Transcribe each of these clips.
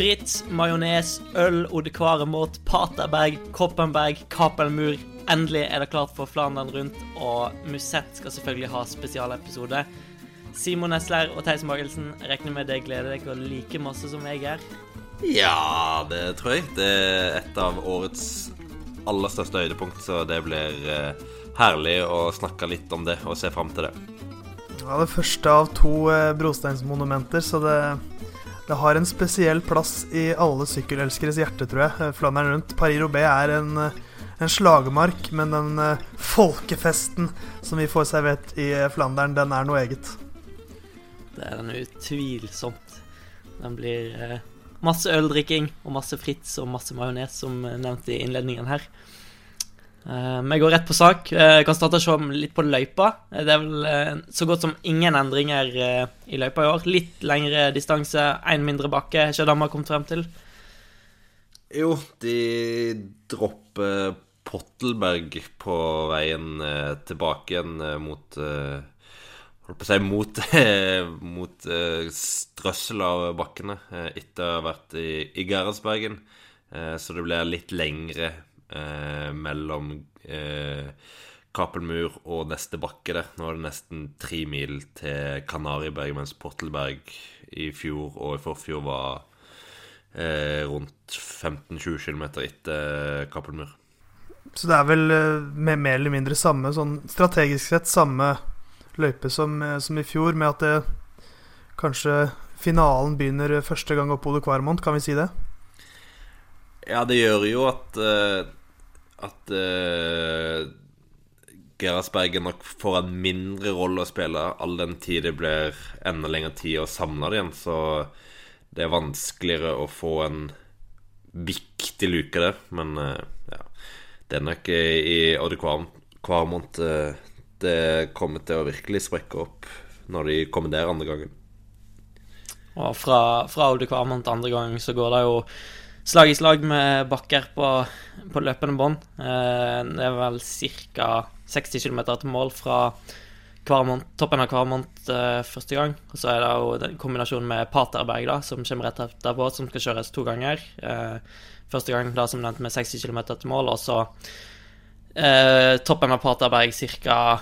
Fritz, majones, øl, odekvaremot, Paterberg, Koppenberg, Kapelmur. Endelig er det klart for Flandern rundt, og Musett skal selvfølgelig ha spesialepisode. Simon Nesler og Theis Magelsen, regner med det gleder dere like masse som jeg er. Ja, det tror jeg. Det er et av årets aller største høydepunkt, så det blir eh, herlig å snakke litt om det og se fram til det. Ja, det første av to eh, brosteinsmonumenter, så det, det har en spesiell plass i alle sykkelelskeres hjerte, tror jeg. Eh, Flandern rundt. Paris-Roubais er en, en slagmark, men den eh, folkefesten som vi får servert i Flandern, den er noe eget. Det er den utvilsomt. Den blir eh, masse øldrikking og masse Fritz og masse majones, som nevnt i innledningen her. Eh, Vi går rett på sak. Eh, kan starte å se litt på løypa. Eh, Det er vel eh, så godt som ingen endringer eh, i løypa i år. Litt lengre distanse, én mindre bakke, har ikke Danmark kommet frem til? Jo, de dropper Pottelberg på veien tilbake igjen mot Holdt på å si mot, mot eh, strøssel av bakkene eh, etter å ha vært i, i Gerhardsbergen. Eh, så det blir litt lengre eh, mellom eh, Kapelmur og neste bakke der. Nå er det nesten tre mil til Kanariberg, mens Pottelberg i fjor og i forfjor var eh, rundt 15-20 km etter Kapelmur. Så det er vel eh, med mer eller mindre samme, sånn strategisk sett samme løype som, eh, som i fjor, med at det kanskje finalen begynner første gang opp Ode Kvarmont, kan vi si det? Ja, det gjør jo at eh, At uh, Gerhardsbergen nok får en mindre rolle å spille, all den tid det blir enda lengre tid å samle det igjen. Så det er vanskeligere å få en viktig luke der. Men uh, ja, det er nok eh, i Odd Kvarmont eh, det kommer til å virkelig sprekke opp når de kommer der andre gangen. Og fra, fra Olde Kvarmont andre gang så går det jo slag i slag med bakker på, på løpende bånd. Eh, det er vel ca. 60 km til mål fra Kvarmont, toppen av Kvarmont eh, første gang. Og så er det jo den kombinasjonen med Paterberg, da, som kommer rett etterpå, som skal kjøres to ganger. Eh, første gang da som nevnt med 60 km til mål, og så eh, toppen av Paterberg ca.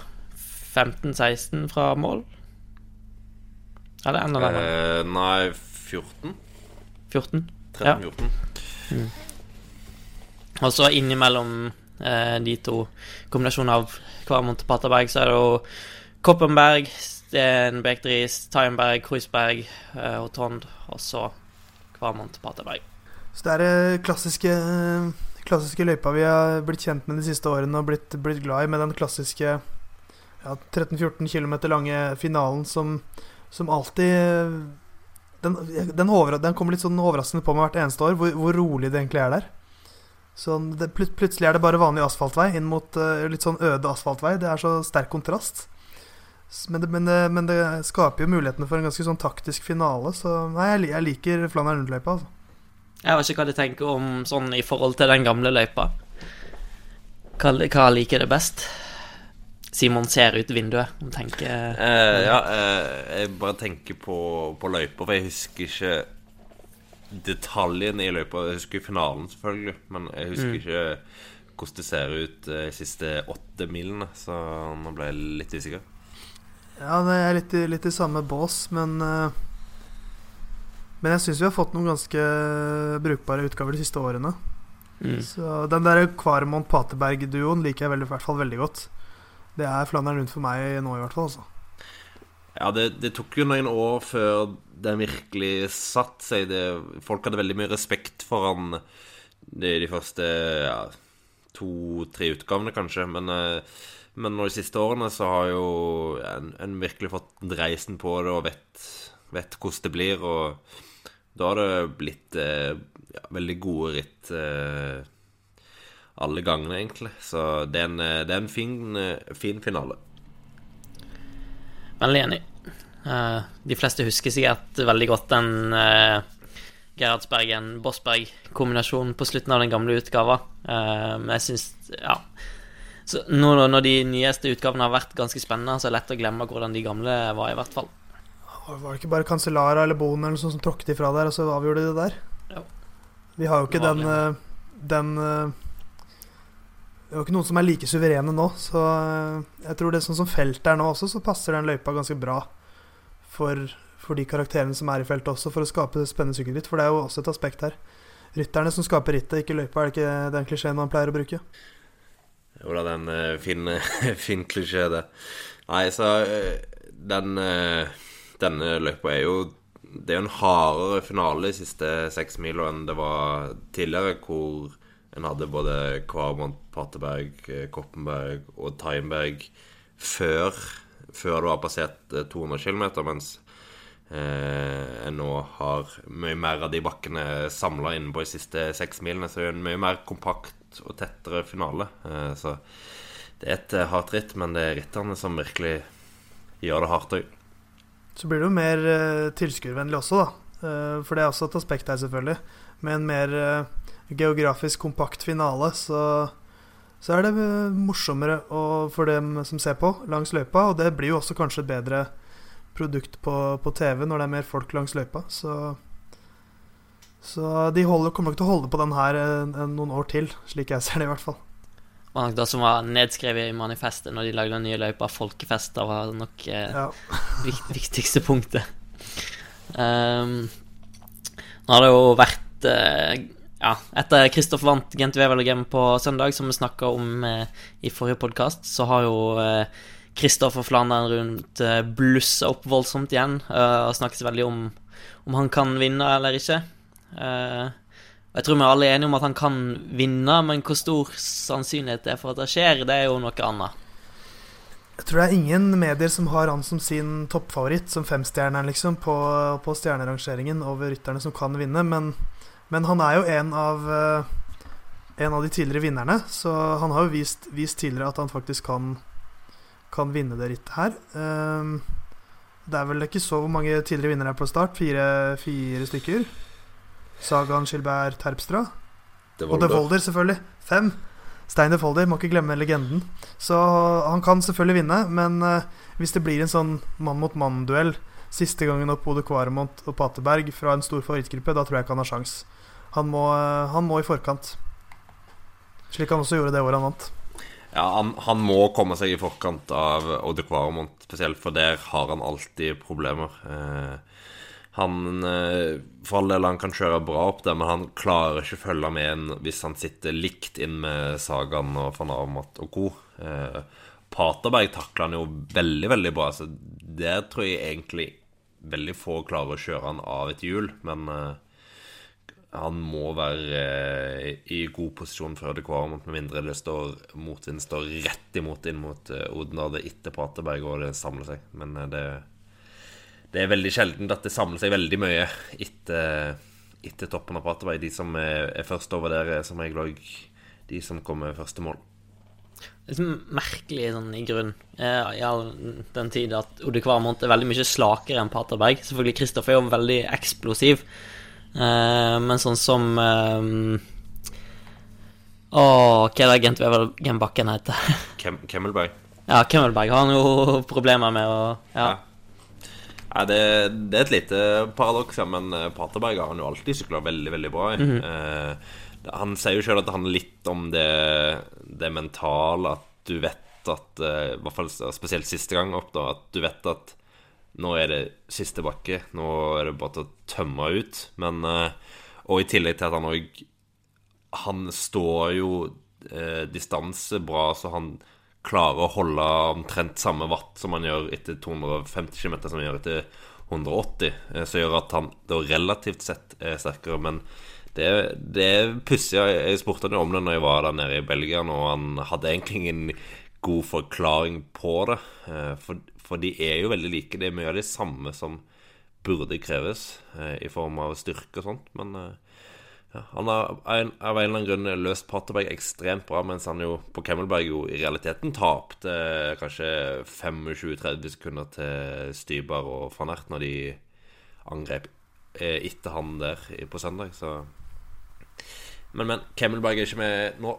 15-16 fra mål. Eller enda nærmere. Eh, nei, 14? 14. Ja. 13-14. Og så innimellom eh, de to kombinasjonen av Kvarmont og Paterberg, så er det jo Koppenberg, Sten Bektris, Timeberg, Kruisberg eh, og Trond, og så Kvarmont og Paterberg. Så det er det klassiske, klassiske løypa vi har blitt kjent med de siste årene og blitt, blitt glad i, med den klassiske ja, 13-14 km lange finalen som, som alltid den, den, over, den, kommer litt sånn overraskende på meg hvert eneste år, hvor, hvor rolig det egentlig er der. Så det, plut, plutselig er det bare vanlig asfaltvei inn mot uh, litt sånn øde asfaltvei. Det er så sterk kontrast. Men det, men, det, men det, skaper jo mulighetene for en ganske sånn taktisk finale, så nei, jeg, jeg liker Flandern Rundløypa, altså. Jeg vet ikke hva de tenker om sånn i forhold til den gamle løypa. Hva, hva liker det best? Simon ser ut vinduet og tenker eh, Ja, eh, jeg bare tenker på, på løypa, for jeg husker ikke detaljene i løypa. Jeg husker finalen, selvfølgelig, men jeg husker mm. ikke hvordan det ser ut eh, de siste åtte milene, så nå ble jeg litt usikker. Ja, det er litt, litt i samme bås, men uh, Men jeg syns vi har fått noen ganske brukbare utgaver de siste årene. Mm. Så den der Kvarmont-Paterberg-duoen liker jeg veldig, i hvert fall veldig godt. Det er Flandern rundt for meg nå, i hvert fall. altså ja, det, det, tok jo noen år før den virkelig satt seg. Det, folk hadde veldig mye respekt for han de, de første ja, to-tre utgavene, kanskje. Men, men nå de siste årene så har jo en, en virkelig fått dreisen på det og vet, vet, hvordan det blir. Og da har det blitt eh, ja, veldig gode ritt eh, alle gangene, egentlig. Så det er en, det er en fin, fin finale. Veldig enig. Eh, de fleste husker sikkert veldig godt den uh, Gerhardsbergen-Bossberg-kombinasjonen på slutten av den gamle utgava. jeg syns Ja. Så nå når de nyeste utgavene har vært ganske spennende, så er det lett å glemme hvordan de gamle var, i hvert fall. Var det ikke bare Cancellara eller Bonen eller sånt som tråkket ifra der, og så avgjorde de det der? Ja. Vi har jo ikke den, den det er jo ikke noen som er like suverene nå, så jeg tror det er sånn som feltet er nå også, så passer den løypa ganske bra for, for de karakterene som er i feltet også, for å skape spennende sykkelritt. For det er jo også et aspekt her. Rytterne som skaper rittet, ikke løypa. Er det ikke den klisjeen man pleier å bruke? Jo da, den fin, fin klisjé, det. Nei, så den uh, Denne løypa er jo Det er jo en hardere finale de siste seks mila enn det var tidligere, hvor en hadde både Kvarmont, Paterberg, Koppenberg og Timeberg før, før du har passert 200 km, mens eh, en nå har mye mer av de bakkene samla inne på de siste seks milene. Så det er en mye mer kompakt og tettere finale. Eh, så det er et eh, hardt ritt, men det er ritterne som virkelig gjør det hardt òg. Så blir det jo mer uh, tilskuervennlig også, da. Uh, for det er også et aspekt her, selvfølgelig. Med en mer uh, geografisk kompakt finale, så, så er det morsommere for dem som ser på, langs løypa. Og det blir jo også kanskje et bedre produkt på, på TV når det er mer folk langs løypa. Så, så de holder, kommer nok til å holde på den her noen år til, slik jeg ser det i hvert fall. Var nok det som var nedskrevet i manifestet når de lagde den nye løypa. Folkefester var nok eh, ja. viktigste punktet. Um, nå har det jo vært eh, ja, etter Kristoff vant Gent Wevelgem på søndag, som vi snakka om eh, i forrige podkast, så har jo Kristoff eh, og Flandern rundt eh, blussa opp voldsomt igjen. Eh, og snakkes veldig om om han kan vinne eller ikke. Eh, jeg tror vi er alle enige om at han kan vinne, men hvor stor sannsynlighet det er for at det skjer, det er jo noe annet. Jeg tror det er ingen medier som har han som sin toppfavoritt, som femstjerneren, liksom, på, på stjernerangeringen over rytterne som kan vinne, men men han er jo en av uh, en av de tidligere vinnerne, så han har jo vist, vist tidligere at han faktisk kan, kan vinne det rittet her. Um, det er vel ikke så mange tidligere vinnere på start. Fire, fire stykker. Sagan, Gilbert, Terpstra. Og De Volder, selvfølgelig. Fem. Stein De Volder, må ikke glemme legenden. Så han kan selvfølgelig vinne, men uh, hvis det blir en sånn mann-mot-mann-duell siste gangen opp Ode Kvaremont og Paterberg fra en stor favorittgruppe, da tror jeg ikke han har sjans. Han må, han må, i forkant. Slik han også gjorde det året han vant. Ja, han, han, må komme seg i forkant av Ode Kvaremont, spesielt, for der har han alltid problemer. Eh, han eh, For all del, han kan kjøre bra opp der, men han klarer ikke å følge med en hvis han sitter likt inn med Sagaen og van Armat og co. Eh, Paterberg takler han jo veldig, veldig bra. Så der tror jeg egentlig veldig få klarer å kjøre han av et hjul, men eh, han må være i god posisjon før det kvarer, med mindre det står motvind står rett imot inn mot Odnade etter Paterberg og det samler seg. Men det, det er veldig sjelden at det samler seg veldig mye etter, etter toppen av Paterberg. De som er, er først over der, er som regel òg de som kommer først til mål. Det er liksom merkelig sånn i grunn, i all den tid at Ode Kvarmont er veldig mye slakere enn Paterberg. Selvfølgelig Kristoffer er jo veldig eksplosiv. eh, men sånn som eh, Å, hva er det Gent Wevelgem Bakken heter? Kem Kemmelberg. Ja, Kemmelberg har han jo problemer med å Ja. ja. Det, det, er et lite paradoks, ja, men eh, Paterberg har han jo alltid sykla veldig, veldig bra i. Mm -hmm. eh, han sier jo sjøl at det handler litt om det, det mentale, at du vet at eh, I hvert fall spesielt siste gang opp, da, at du vet at nå er det siste bakke. Nå er det bare til å tømme ut. Men uh, Og i tillegg til at han òg Han står jo eh, distanse bra, så han klarer å holde omtrent samme watt som han gjør etter 250 km, som han gjør etter 180. Uh, som gjør at han da relativt sett er sterkere. Men det, det er pussig. Jeg spurte han jo om det når jeg var der nede i Belgia, og han hadde egentlig ingen god forklaring på det. For, for de er jo veldig like. Det er mye av det samme som burde kreves eh, i form av styrke og sånt. Men eh, Han har av en, eller annen grunn løst Paterberg ekstremt bra, mens han jo på Kemmelberg jo i realiteten tapte kanskje 25-30 sekunder til Stybar og van Ert når de angrep eh, etter han der på søndag, så Men, men. Kemmelberg er ikke med nå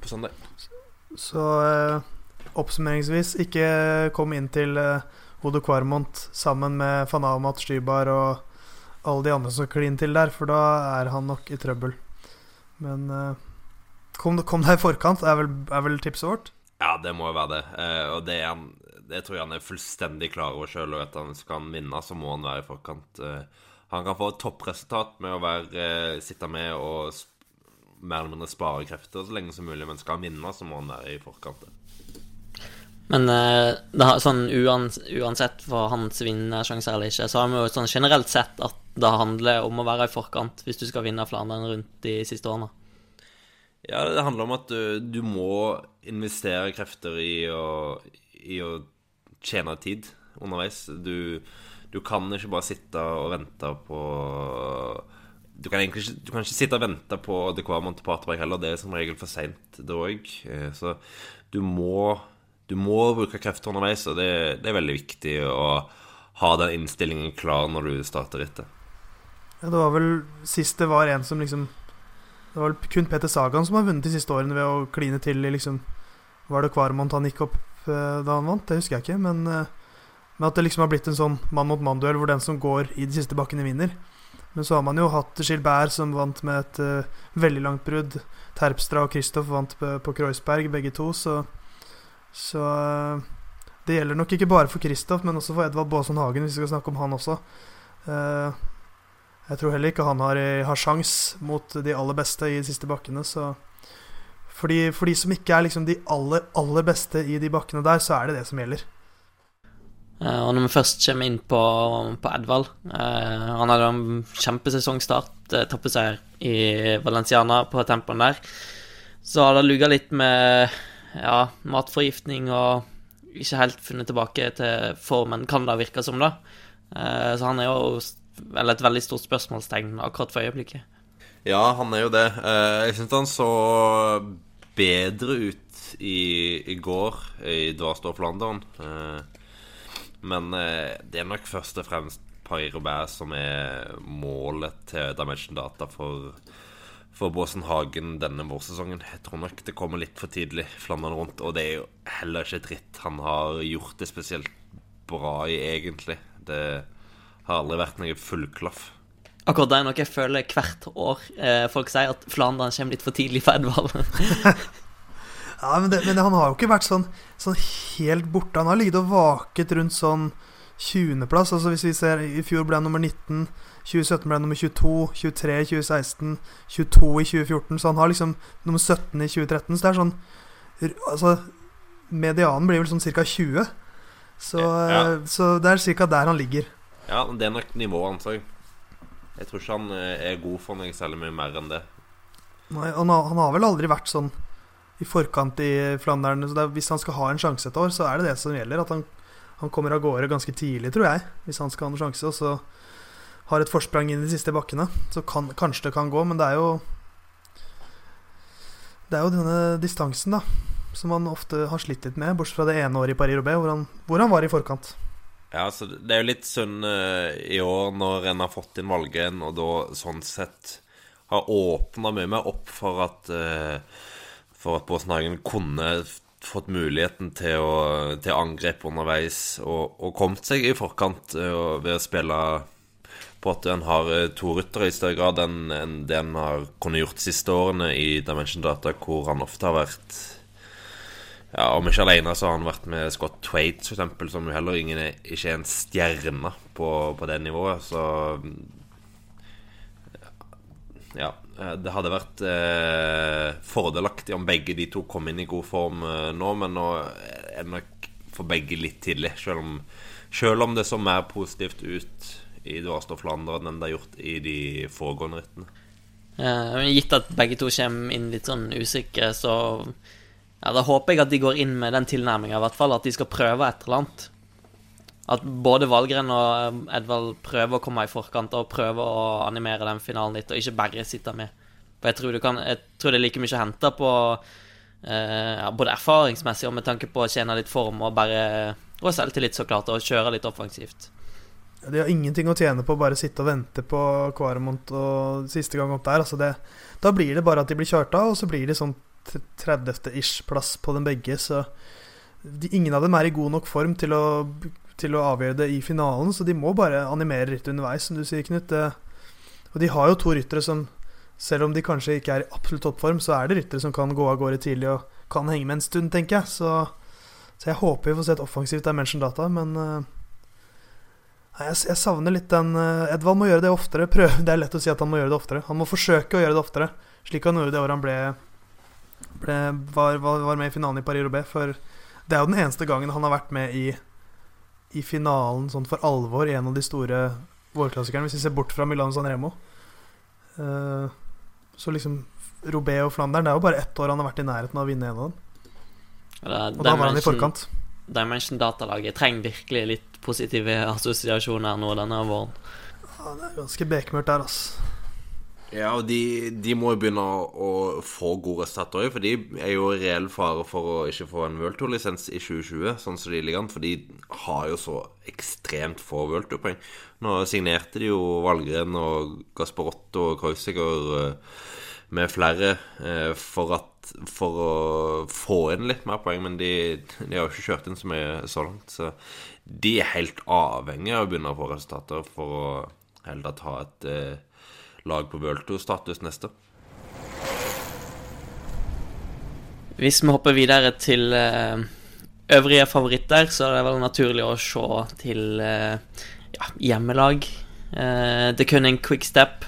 på søndag. Så eh, oppsummeringsvis, ikke kom inn til eh, Hodo Kvarmont sammen med van Amat, Stybar og alle de andre som klin til der, for da er han nok i trøbbel. Men eh, kom, kom deg i forkant, er vel, er vel, tipset vårt? Ja, det må jo være det. Eh, og det, er, det, tror jeg han er fullstendig klar over sjøl. Og at han skal han vinne, så må han være i forkant. Eh, han kan få et toppresultat med å være, sitte med og mer eller mindre spare krefter så lenge som mulig, men skal han vinne, så må han være i forkant. Men det, sånn uansett hva hans vinnersjanser eller ikke, så har vi jo sånn generelt sett at det handler om å være i forkant hvis du skal vinne Flandern rundt de siste årene? Ja, det handler om at du, du må investere krefter i å, i å tjene tid underveis. Du, du, kan ikke bare sitte og vente på Du kan egentlig du kan ikke sitte og vente på det hver til Paterberg heller. Det er som regel for seint, det òg. Eh, så du må, du må bruke krefter underveis, og det, det er veldig viktig å ha den innstillingen klar når du starter rittet. Ja, det var vel sist det var en som liksom Det var vel kun Peter Sagan som har vunnet de siste årene ved å kline til i liksom Var det Kvarmont han gikk opp uh, da han vant? Det husker jeg ikke. Men, uh, men, at det liksom har blitt en sånn mann-mot-mann-duell hvor den som går i de siste bakkene, vinner. Men så har man jo hatt Gilbert som vant med et uh, veldig langt brudd. Terpstra og Kristoff vant på, Kreuzberg, begge to. Så, så det gjelder nok ikke bare for Kristoff, men også for Edvald Baasen Hagen, hvis vi skal snakke om han også. Uh, jeg tror heller ikke han har, eh, har sjans mot de aller beste i de siste bakkene, så for de, for de som ikke er liksom de aller, aller beste i de bakkene der, så er det det som gjelder. Uh, og når vi først kommer inn på, på Edvald eh, Han hadde en kjempesesongstart. Tappet seg i Valenciana på tempoen der. Så har det luga litt med ja, matforgiftning og ikke helt funnet tilbake til formen, kan det virke som, da. Eh, så han er jo vel et veldig stort spørsmålstegn akkurat for øyeblikket. Ja, han er jo det. Eh, jeg syns han så bedre ut i, i går i Dvarstad-Flandern. Eh, men eh, det er nok først og fremst Paris-Roubert som er målet til Dimension Data for, for Båsen Hagen denne vårsesongen. Jeg tror nok det kommer litt for tidlig Flandern rundt. Og det er jo heller ikke dritt han har gjort det spesielt bra i, egentlig. Det har aldri vært noe fullklaff. Akkurat det er noe jeg føler hvert år. Eh, folk sier at Flandern kommer litt for tidlig for Edvald. ja, men, det, men, han har jo ikke vært sånn, sånn helt borte. Han har ligget og vaket rundt sånn 20.-plass. Altså hvis vi ser I fjor ble han nummer 19, 2017 ble han nummer 22, 23 i 2016, 22 i 2014. Så han har liksom nummer 17 i 2013. Så det er sånn Altså, medianen blir vel sånn ca. 20. Så, ja. så det er ca. der han ligger. Ja, det er nok nivået hans òg. Jeg tror ikke han eh, er god for noe særlig mye mer enn det. Nei, han har, han har vel aldri vært sånn i forkant i Flandern. Så er, hvis han skal ha en sjanse et år, så er det det som gjelder. At han, han kommer av gårde ganske tidlig, tror jeg. Hvis han skal ha en sjanse. Og så har et forsprang inn de siste bakkene. Så kan, kanskje det kan gå, men det er jo Det er jo denne distansen, da. Som han ofte har slitt litt med, bortsett fra det ene året i Paris-Roubais, hvor, hvor, han var i forkant. Ja, så Det er jo litt synd uh, i år når en har fått inn Valgren, og da sånn sett har åpna mye mer opp for at uh, For at Båsen kunne fått muligheten til å, til angrep underveis og, og kommet seg i forkant uh, ved å spille på at en har to ryttere i større grad enn, enn det en har kunnet gjort de siste årene i Dimension Data, hvor han ofte har vært ja, Om ikke alene så har han vært med Scott Twaite, f.eks., som jo heller ingen er, ikke er en stjerne på, på det nivået. Så Ja. Det hadde vært eh, fordelaktig om begge de to kom inn i god form eh, nå, men nå er det nok for begge litt tidlig. Selv om, selv om det så mer positivt ut i Dvarstad og Flandern enn det har gjort i de foregående rittene. Ja, gitt at begge to kommer inn litt sånn usikre, så ja, Da håper jeg at de går inn med den tilnærminga, at de skal prøve et eller annet. At både Valgren og Edvald prøver å komme i forkant og prøver å animere den finalen litt, og ikke bare sitte med. For jeg tror, kan, jeg tror det er like mye å hente på eh, både erfaringsmessig og med tanke på å tjene litt form og bare Og selvtillit, så klart, og kjøre litt offensivt. De har ingenting å tjene på å bare sitte og vente på Kvaremont og siste gang opp der. Altså det, da blir det bare at de blir kjørt av, og så blir de sånn 30.-ish plass på dem begge. Så de, ingen av dem er i god nok form til å, til å, avgjøre det i finalen, så de må bare animere litt underveis, som du sier, Knut. og de har jo to ryttere som, selv om de kanskje ikke er i absolutt toppform, så er det ryttere som kan gå av gårde tidlig og kan henge med en stund, tenker jeg. Så, så jeg håper vi får se et offensivt Dimension Data, men uh, jeg, jeg, savner litt den uh, Edvald må gjøre det oftere. Prøv, det er lett å si at han må gjøre det oftere. Han må forsøke å gjøre det oftere, slik han gjorde det året han ble, ble var, var, var, med i finalen i Paris-Roubais. For det er jo den eneste gangen han har vært med i, i finalen sånn for alvor i en av de store vårklassikerne, hvis vi ser bort fra Milano San Remo. Uh, så liksom Robé og Flandern Det er jo bare ett år han har vært i nærheten av å vinne en av dem. Ja, og da var han i forkant. Dimension Datalaget trenger virkelig litt positive assosiasjoner nå denne våren. Ja, det er ganske bekmørkt der, altså. Ja, og de, de, må jo begynne å, å få gode resultater òg, for de er jo i reell fare for å ikke få en World Tour-lisens i 2020, sånn som de ligger an, for de har jo så ekstremt få World Tour-poeng. Nå signerte de jo Valgren og Gasparotto og Kreuziger eh, med flere eh, for, at, for, å få inn litt mer poeng, men de, de har jo ikke kjørt inn så mye så langt. Så de er helt avhengige av å begynne å få resultater for å heller ta et eh, lag på World neste. Hvis vi hopper videre til uh, øvrige favoritter, så er det vel naturlig å se til uh, ja, hjemmelag. Det kunne en Quickstep,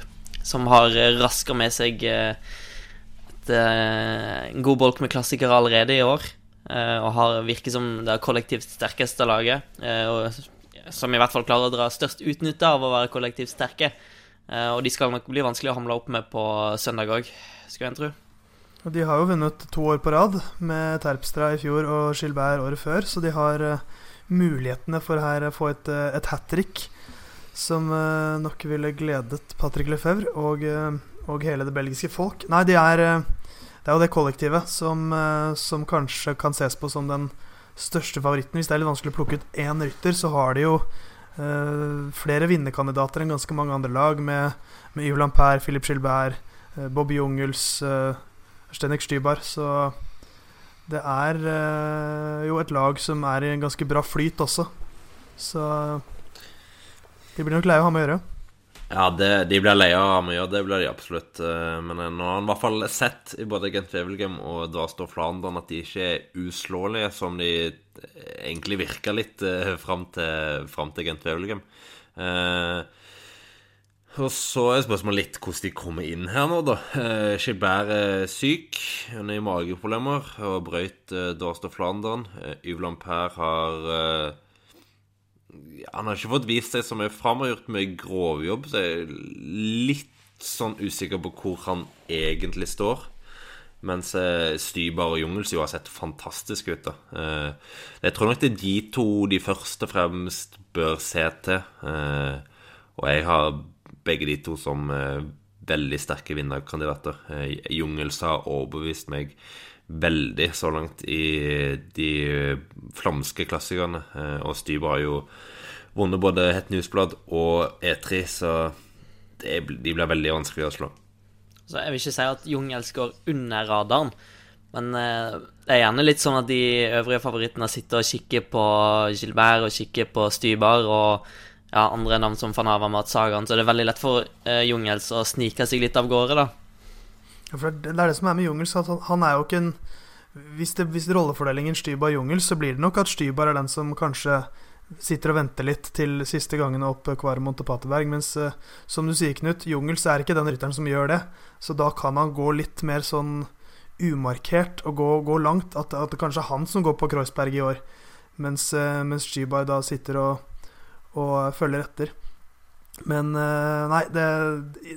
som har raska med seg et, en god bolk med klassikere allerede i år. og har virker som det kollektivt sterkeste laget. og som i hvert fall klarer å dra størst utnytte av å være kollektivt sterke. Eh, og de skal nok bli vanskelig å hamle opp med på søndag òg, skulle en tro. Og de har jo vunnet to år på rad, med Terpstra i fjor og Skilberg året før, så de har uh, mulighetene for her å få et, uh, et hat trick som nok ville gledet Patrick Lefebvre og, og, hele det belgiske folk. Nei, de er, det er jo det kollektivet som, som kanskje kan ses på som den største favoritten. Hvis det er litt vanskelig å plukke ut én rytter, så har de jo flere vinnerkandidater enn ganske mange andre lag, med, med Yves Lampert, Philip Gilbert, uh, Bobby Jungels, uh, Stenek Stybar. Så det er jo et lag som er i en ganske bra flyt også. Så de blir nok lei å ha med å gjøre. Ja, det, de blir leia av mye, det blir de absolutt. Men nå har han i hvert fall sett i både Gent Wevelgem og Dvaster Flandern at de ikke er uslåelige, som de egentlig virka litt eh, fram til, frem til Gent Wevelgem. Eh, og så er spørsmålet litt hvordan de kommer inn her nå, da. Eh, er syk, han er mageproblemer og brøyt eh, Flandern. Yvland Per har eh, Han har ikke fått vist seg så mye fram, har gjort mye grovjobb, så jeg er litt sånn usikker på hvor han egentlig står. Mens eh, Stybar og Jungels jo har sett fantastiske ut. da. Eh, jeg tror nok det er de to de først og fremst bør se til. Eh, og jeg har begge de to som veldig sterke vinnerkandidater. Jungels har overbevist meg veldig så langt i de flamske klassikerne. Og Styber har jo vunnet både Het Newsblad og E3, så det, de blir veldig vanskelig å slå. Så jeg vil ikke si at Jungels går under radaren. Men eh, det er gjerne litt sånn at de øvrige favorittene sitter og kikker på Gilbert og kikker på Stybar og ja, andre navn som Fanava Matsagaen, Sagaen, så det er veldig lett for eh, Jungels å snike seg litt av gårde, da. Ja, for det er det som er med Jungels, at han, han er jo ikke en Hvis, det, hvis rollefordelingen Stybar-Jungels, så blir det nok at Stybar er den som kanskje sitter og venter litt til siste gangen opp Kvaremont og Paterberg. Mens uh, som du sier, Knut, Jungels er ikke den rytteren som gjør det. Så da kan han gå litt mer sånn umarkert og gå, gå langt. At, at, det kanskje er han som går på Kreuzberg i år. Mens, uh, mens Shibai da sitter og, og følger etter. Men uh, nei, det,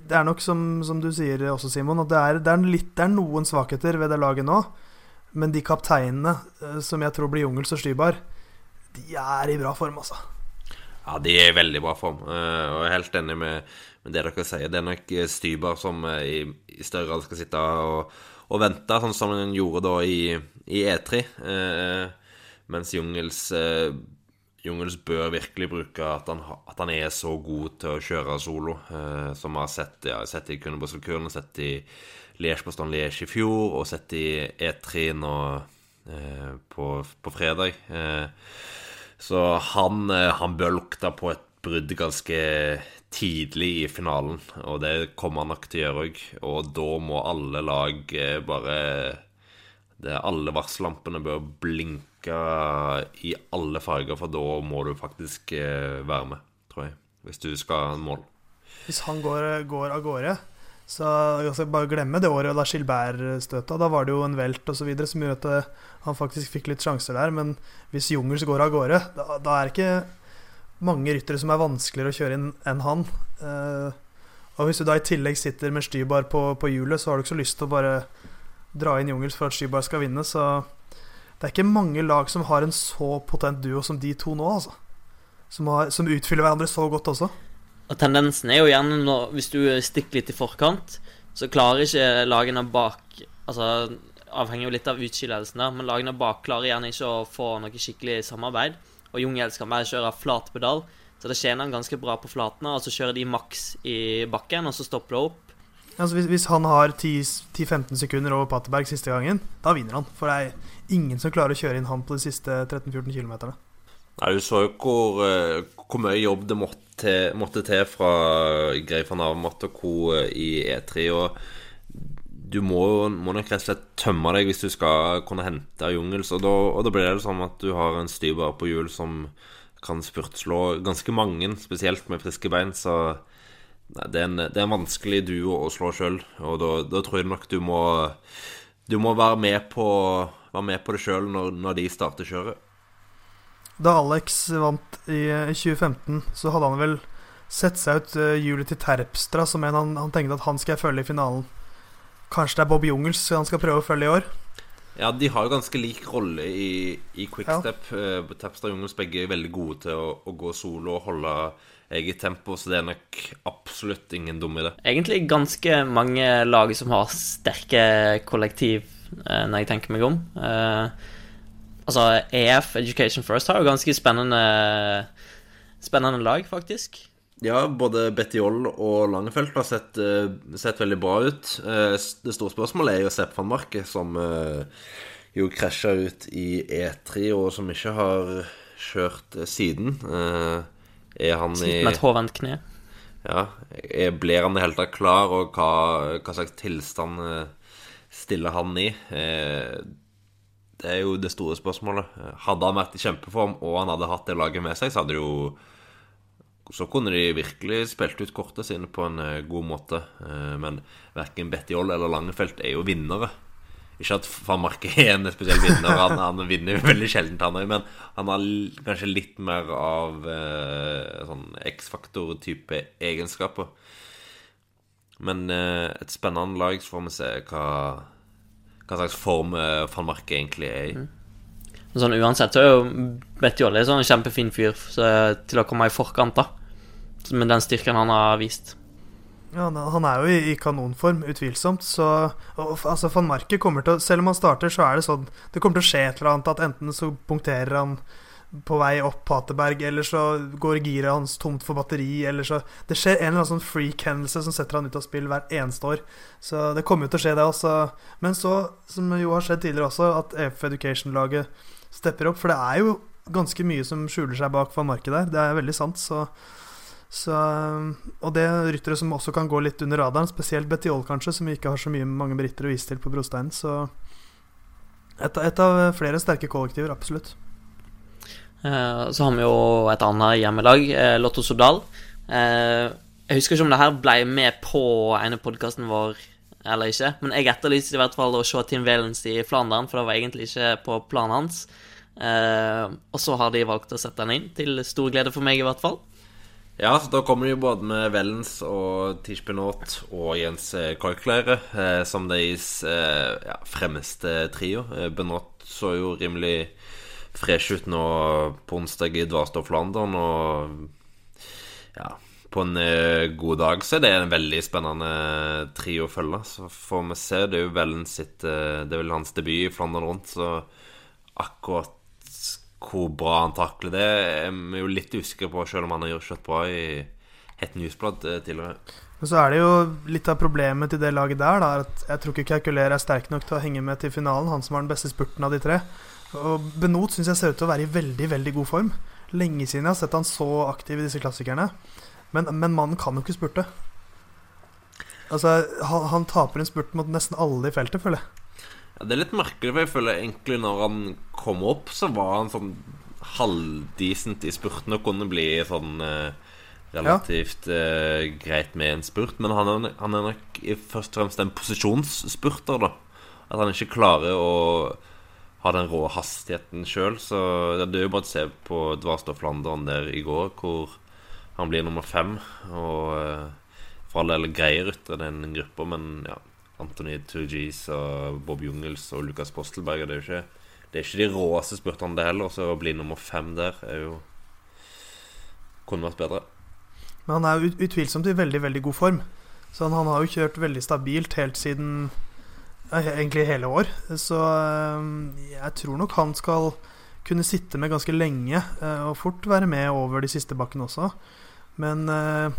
det, er nok som, som, du sier også, Simon, at det er, det er, litt, det er noen svakheter ved det laget nå. Men de kapteinene som jeg tror blir Jungels og Stybar, de er i bra form, altså. Ja, de er i veldig bra form. eh, Og jeg er helt enig med, med det dere sier. Det er nok eh, Stybar som eh, i, i større grad skal sitte og, og vente, sånn som han gjorde da i, i E3. eh, Mens Jungels eh, Jungels bør virkelig bruke at han, at han er så god til å kjøre solo, eh, som vi har sett, ja, sett i Kundebrøsselkuren, sett i Liège-Bastogne-Liège i fjor, og sett i E3 nå eh, på, på fredag. Eh, så han, eh, han bør lukte på et brudd ganske tidlig i finalen, og det kommer han nok til å gjøre òg. Og da må alle lag eh, bare det, Alle varsellampene bør blinke i alle farger, for da må du faktisk eh, være med, tror jeg. Hvis du skal ha en mål. Hvis han går, går av gårde, så altså, bare glemme det året da Skilberg støta. Da var det jo en velt videre som gjorde at eh, han faktisk fikk litt sjanser der. Men hvis Jungels går av gårde, da, da er det ikke mange ryttere som er vanskeligere å kjøre inn enn han. Eh, og hvis du da i tillegg sitter med Stybar på, på hjulet, så har du ikke så lyst til å bare dra inn Jungels for at Stybar skal vinne. Så det er ikke mange lag som har en så potent duo som de to nå, altså. Som, har, som utfyller hverandre så godt også. Og tendensen er jo gjerne når, hvis du stikker litt i forkant, så klarer ikke lagene bak Altså avhenger jo litt av utskillelsen der, men lagene bak klarer gjerne ikke å få noe skikkelig samarbeid. Og Jungel skal bare kjøre flat pedal, så det tjener han ganske bra på flatene. Og så kjører de maks i bakken, og så stopper det opp. Altså hvis, hvis han har 10-15 sekunder over Patterberg siste gangen, da vinner han. For det er ingen som klarer å kjøre inn han på de siste 13-14 km. Nei, Du så jo hvor, eh, hvor mye jobb det måtte, måtte til fra Grey van Avermaet og co. i E3. Og du må, må nok rett og slett tømme deg hvis du skal kunne hente Jungels. Og da, og da blir det sånn at du har en styrbar på hjul som kan spurtslå ganske mange, spesielt med friske bein. Så nei, det, er en, det er en vanskelig duo å slå sjøl. Og da, da tror jeg nok du må Du må være med på, være med på det sjøl når, når de starter kjøret. Da Alex vant i eh, 2015, så hadde han vel sett seg ut eh, hjulet til Terpstra som en han, han tenkte at han skal følge i finalen. Kanskje det er Bob Jungels han skal prøve å følge i år? Ja, de har jo ganske lik rolle i, i quickstep. Ja. Tapster og Jungels begge er veldig gode til å, å, gå solo og holde eget tempo, så det er nok absolutt ingen dum idé. Egentlig ganske mange lag som har sterke kollektiv, eh, når jeg tenker meg om. Uh, altså EF, Education First, har jo ganske spennende Spennende lag, faktisk. Ja, både Bettiol og Langefelt har sett, uh, sett veldig bra ut. Uh, det store spørsmålet er jo Sepp van Marke, som uh, jo krasja ut i E3, og som ikke har kjørt siden. er han Sitt med et hovent kne. Ja. Blir han i det hele tatt klar, og hva, hva slags tilstand stiller han i? det er jo det store spørsmålet. Hadde han vært i kjempeform, og han hadde hatt det laget med seg, så hadde det jo så kunne de virkelig spilt ut kortet sine på en uh, god måte. Uh, men verken Oll eller Langefelt er jo vinnere. Ikke at van Marke er en spesiell vinner, han, han vinner jo veldig sjelden, han men han har kanskje litt mer av uh, sånn X-faktor-type egenskaper. Men et spennende lag, så får vi se hva, hva slags form van Marke egentlig er i. Mm. Sånn Uansett så er jo Bettiol en sånn kjempefin fyr så, til å komme i forkant, da. Med den styrken han har vist. Ja, Han er jo i kanonform, utvilsomt. Så og, altså, Van Marke kommer til å Selv om han starter, så er det sånn Det kommer til å skje et eller annet at enten så punkterer han på vei opp Paterberg, eller så går giret hans tomt for batteri, eller så Det skjer en eller annen sånn freak-hendelse som setter han ut av spill hvert eneste år. Så det kommer jo til å skje, det også. Men så, som jo har skjedd tidligere også, at EF Education-laget stepper opp. For det er jo ganske mye som skjuler seg bak Van Marke der. Det er veldig sant. Så, så Og det er ryttere som også kan gå litt under radaren, spesielt Bettiol, kanskje, som vi ikke har så mye mange briter å vise til på brosteinen. Så et, et av flere sterke kollektiver, absolutt. Uh, så har vi jo et annet hjemmelag, uh, Lotto Sodal. Uh, jeg husker ikke om det her ble med på en av podkasten vår eller ikke, men jeg etterlyste i hvert fall å se Tim Valens i Flandern, for det var egentlig ikke på planen hans. og så har de valgt å sette han inn, til stor glede for meg i hvert fall. Ja, så da kommer de jo både med Vellens og Tish Benot og Jens Korkleire eh, som deres eh, ja, fremste trio. Eh, Benot så jo rimelig fresh ut nå på onsdag i Dvarstad London, Og ja, på en eh, god dag så er det en veldig spennende trio å følge. Så får vi se. Det er jo Vellen sitt eh, Det er vel hans debut i Flandern rundt, så akkurat hvor bra han takler det, er vi jo litt usikre på, selv om han har gjort kjørt bra i Het Newsblad eh, tidligere. Men så er det jo litt av problemet til det laget der, da, at jeg tror ikke Kaukuler er sterk nok til å henge med til finalen, han som har den beste spurten av de tre. Og Benot syns jeg ser ut til å være i veldig, veldig god form. Lenge siden jeg har sett han så aktiv i disse klassikerne. Men, men mannen kan jo ikke spurte. Altså, han, han taper en spurt mot nesten alle i feltet, føler jeg. Ja, det er litt merkelig, for jeg føler egentlig når han kom opp, så var han sånn halvdisent i spurten og kunne bli sånn eh, relativt eh, greit med en spurt. Men han er, han er nok i først og fremst en posisjonsspurter, da. At han ikke klarer å ha den rå hastigheten sjøl. Så det er jo bare å se på Dvarstoff Landeren der i går, hvor han blir nummer fem. Og uh, for all del greier ryttere den gruppa, men ja Anthony Turgis og Bob Jungels og Lukas Postelberger. Det er jo ikke, det er ikke de råeste spurtene, det heller. Så å bli nummer fem der er jo kunne vært bedre. Men han er utvilsomt i veldig, veldig god form. Så han, han har jo kjørt veldig stabilt helt siden egentlig hele år. Så øh, jeg tror nok han skal kunne sitte med ganske lenge, øh, og fort være med over de siste bakkene også. Men øh,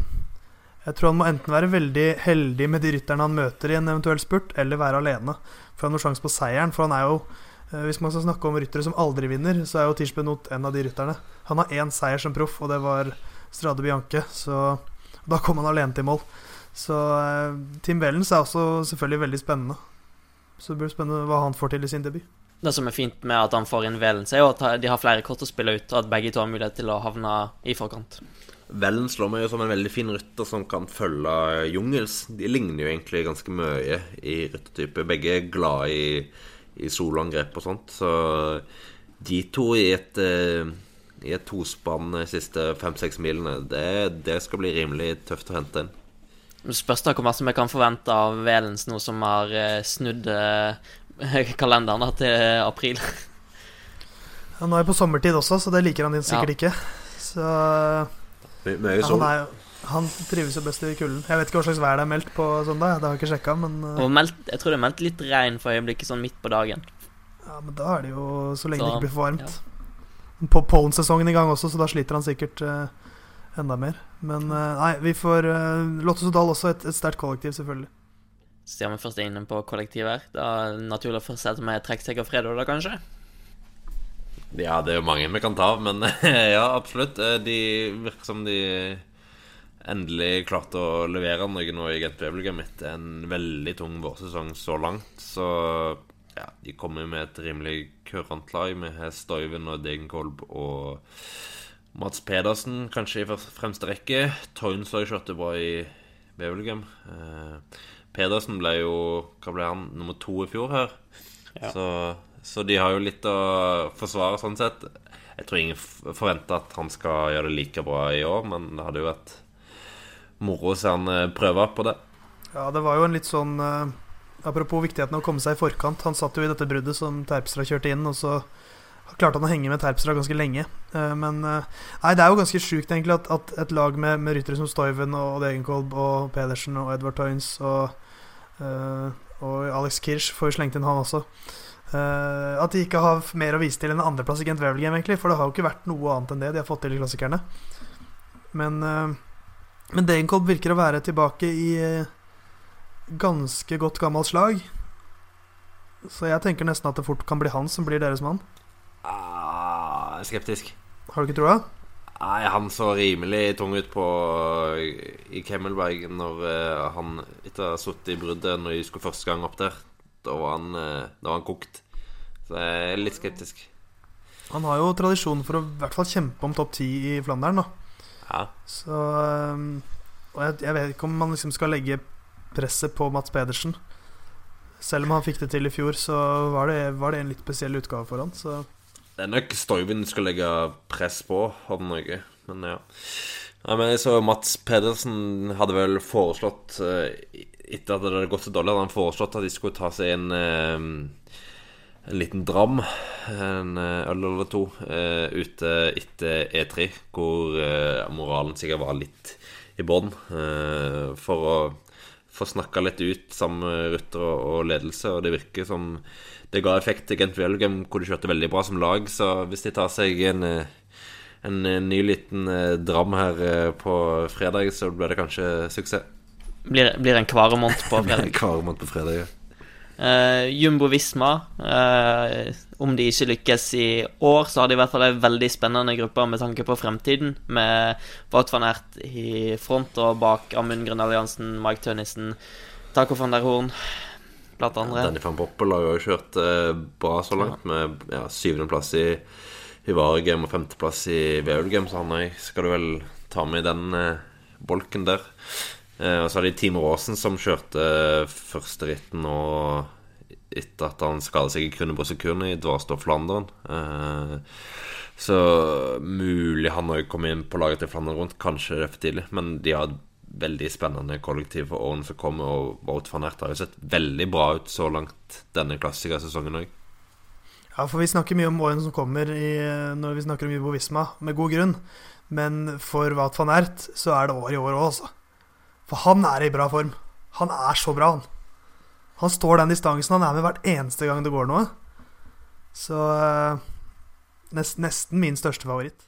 jeg tror han må enten være veldig heldig med de rytterne han møter i en eventuell spurt, eller være alene for han har noen sjanse på seieren. For han er jo, hvis man skal snakke om ryttere som aldri vinner, så er jo Tish Benot en av de rytterne. Han har én seier som proff, og det var Strade Bianche. Så da kom han alene til mål. Så eh, Tim Vellens er også selvfølgelig veldig spennende. Så det blir spennende hva han får til i sin debut. Det som er fint med at han får inn Velens, er jo at de har flere kort å spille ut, og at begge to har mulighet til å havne i forkant. Velen slår meg jo som en veldig fin rytter som kan følge Jungels. De ligner jo egentlig ganske mye i ryttertype. Begge er glad i, i soloangrep og sånt. Så de to i et, eh, i et tospann de siste fem-seks milene, det, det, skal bli rimelig tøft å hente inn. Spørs da hvor mye vi kan forvente av Velens nå som har eh, snudd eh, kalenderen til april. Ja, nå er jeg på sommertid også, så det liker han din sikkert ja. ikke. Så mye sol. Ja, han, han, trives jo best i kulden. Jeg vet ikke hva slags vær det er meldt på søndag. Det har jeg ikke sjekka, men uh... meldt, Jeg tror det er meldt litt regn for øyeblikket, sånn midt på dagen. Ja, men da er det jo så lenge så, det ikke blir for varmt. Ja. På pollensesongen i gang også, så da sliter han sikkert uh, enda mer. Men uh, nei, vi får uh, og Dahl også et, et sterkt kollektiv, selvfølgelig. Siden vi først er inne på kollektiv her, da er det naturlig å fortsette med Trekksekk og Fredo, da kanskje? Ja, det er jo mange vi kan ta av, men ja, absolutt. Eh, de virker som de endelig klarte å levere noe nå i Gent Wevelgem etter en veldig tung vårsesong så langt. Så ja, de kommer med et rimelig kurant lag med Støyven og Degenkolb og Mats Pedersen kanskje i fremste rekke. Toynes har kjørt det bra i Wevelgem. Eh, Pedersen ble jo Hva ble han? Nummer to i fjor her. Ja. Så så de har jo litt å forsvare sånn sett. Jeg tror ingen forventer at han skal gjøre det like bra i år, men det hadde jo vært moro å se han eh, prøve på det. Ja, det var jo en litt sånn uh, Apropos viktigheten av å komme seg i forkant. Han satt jo i dette bruddet som Terpstra kjørte inn, og så klarte han å henge med Terpstra ganske lenge. Uh, men Nei, det er jo ganske sjukt, egentlig, at, at, et lag med, med ryttere som Stoiven og Degenkolb og Pedersen og Edvard Toynes og, og Alex Kirsch får slengt inn han også. Uh, at de ikke har mer å vise til enn en andreplass i Gent Wevelgem, egentlig. For det har jo ikke vært noe annet enn det de har fått til i klassikerne. Men, uh, men Degenkolb virker å være tilbake i ganske godt gammelt slag. Så jeg tenker nesten at det fort kan bli han som blir deres mann. Ah, skeptisk. Har du ikke troa? Nei, han så rimelig tung ut på i Kemmelberg når han etter å ha sittet i bruddet når de skulle første gang opp der. Da var han, da var han kokt. Så jeg er litt skeptisk. Han har jo tradisjon for å i hvert fall kjempe om topp ti i Flandern. Da. Ja. Så um, Og jeg, jeg, vet ikke om man liksom skal legge presset på Mats Pedersen. Selv om han fikk det til i fjor, så var det, var det en litt spesiell utgave for han. Så. Det er nok Stoiven skal legge press på, hadde noe. Men ja. Nei, men jeg så Mats Pedersen hadde vel foreslått eh, Etter at det hadde gått så dårlig, hadde han foreslått at de skulle ta seg en eh, en liten dram, en eh, øl eller to, ute etter E3, hvor moralen sikkert var litt i bånn, for å få snakka litt ut sammen med Rutter og ledelse, og det virker som det ga effekt Gent Welgem, hvor de kjørte veldig bra som lag, så hvis de tar seg en eh, en eh, ny liten eh, dram her på fredag, så blir det kanskje suksess. Blir, blir en kvaremont på fredag. Kvaremont på fredag, ja. Uh, Jumbo Visma, uh, om de ikke lykkes i år, så har de i hvert fall en veldig spennende gruppe med tanke på fremtiden, med Wout van Ert i front og bak Amund Grønn Alliansen, Mike Tønnesen, Taco van der Horn, blant andre. Danny van Poppel har jo kjørt eh, bra så langt, med ja, syvendeplass i, Hivare Game og femteplass i Veulgame, så han òg skal du vel ta med i den eh, bolken der. Eh, og så har de Team Aasen som kjørte eh, første ritten nå etter at han skadet seg i Krunnebrossekurene i Dvarstoff Flandern. Eh, så mulig han òg kom inn på laget til Flandern rundt. Kanskje det er for tidlig, men de har veldig spennende kollektiv for årene som kommer. Og Wout van Ert har jo sett veldig bra ut så langt denne klassikersesongen òg. Ja, for vi snakker mye om årene som kommer i, når vi snakker om Ibo Visma, med god grunn. Men for Wout van Ert så er det år i år òg, altså. For han er i bra form. Han er så bra, han. Han står den distansen. Han er med hvert eneste gang det går noe. Så eh, nest, nesten min største favoritt.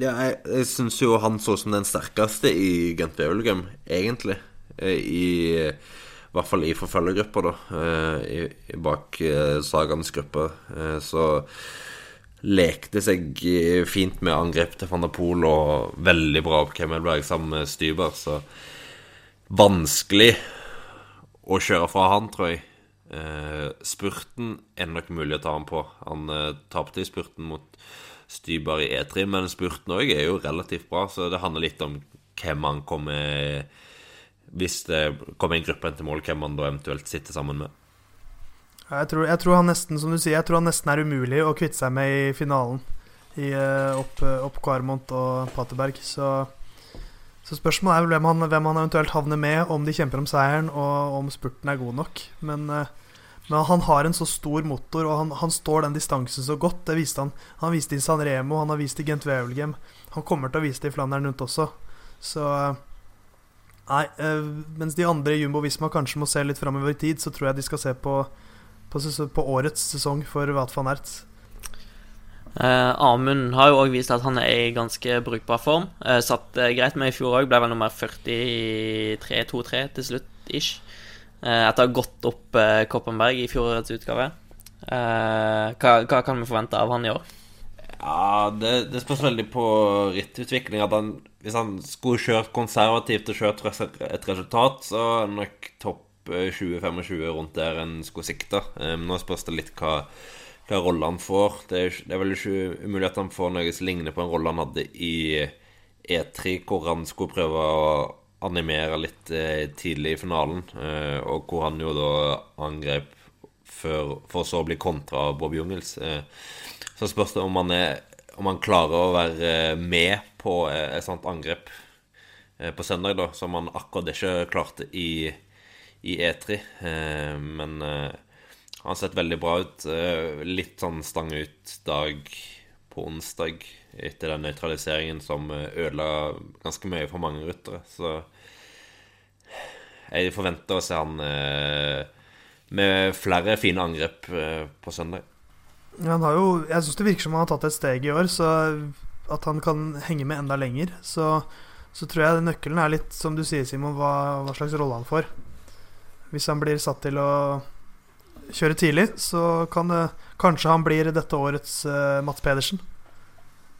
Ja, jeg, jeg syns jo han så som den sterkeste i Gent Wevelgem, egentlig. Eh, I, I hvert fall i forfølgergruppa, da. eh, I, bak eh, Sagaens gruppe. Så lekte seg fint med angrep til van der Poel og veldig bra opp Kemmelberg sammen med Styber. Så vanskelig å kjøre fra han, tror jeg. Spurten er nok mulig å ta han på. Han tapte i spurten mot Stybar i E3, men spurten òg er jo relativt bra, så det handler litt om hvem han kommer Hvis det kommer en gruppe til mål, hvem han da eventuelt sitter sammen med. Jeg tror, jeg tror han nesten, som du sier, jeg tror han nesten er umulig å kvitte seg med i finalen. I, eh, opp, opp Kvarmont og Paterberg. Så, så spørsmålet er hvem han, hvem han eventuelt havner med, om de kjemper om seieren, og om spurten er god nok. Men, eh, men han har en så stor motor, og han, han står den distansen så godt. Det viste han. Han viste i San Remo, han har vist i Gent Wevelgem. Han kommer til å vise det i Flandern rundt også. Så Nei, eh, mens de andre i Jumbo Visma kanskje må se litt framover i tid, så tror jeg de skal se på på, på årets sesong for Wat van Ertz. Eh, Amund har jo òg vist at han er i ganske brukbar form. Eh, satt eh, greit med i fjor òg, ble vel nummer 43-2-3 til slutt, ish. Eh, etter å ha gått opp eh, Koppenberg i fjorårets utgave. Eh, hva, hva kan vi forvente av han i år? Ja, det, det spørs veldig på rittutvikling. At han, hvis han skulle kjørt konservativt og kjørt et resultat, så er det nok topp eh, 20-25 rundt der en skulle sikta. Eh, Nå spørs det litt hva, hva rolle han får. Det er, det er vel ikke umulig at han får noe som ligner på en rolle han hadde i E3, hvor han skulle prøve å animere litt eh, tidlig i finalen, eh, og hvor han jo da angrep for, for så å bli kontra av Bob Jungels. Eh, så spørs det om han, er, om han klarer å være med på et sånt angrep på søndag, da, som han akkurat ikke klarte i, i E3. Eh, Men han har sett veldig bra ut. Litt sånn stang ut dag på onsdag etter den nøytraliseringen som ødela ganske mye for mange ryttere. Så jeg forventer å se han eh, med flere fine angrep eh, på søndag. Han har jo, jeg syns det virker som han har tatt et steg i år, så at han kan henge med enda lenger. Så, så tror jeg nøkkelen er litt, som du sier, Simon, hva, hva slags rolle han får. Hvis han blir satt til å kjøre tidlig, så kan det kanskje han blir dette årets eh, Mats Pedersen.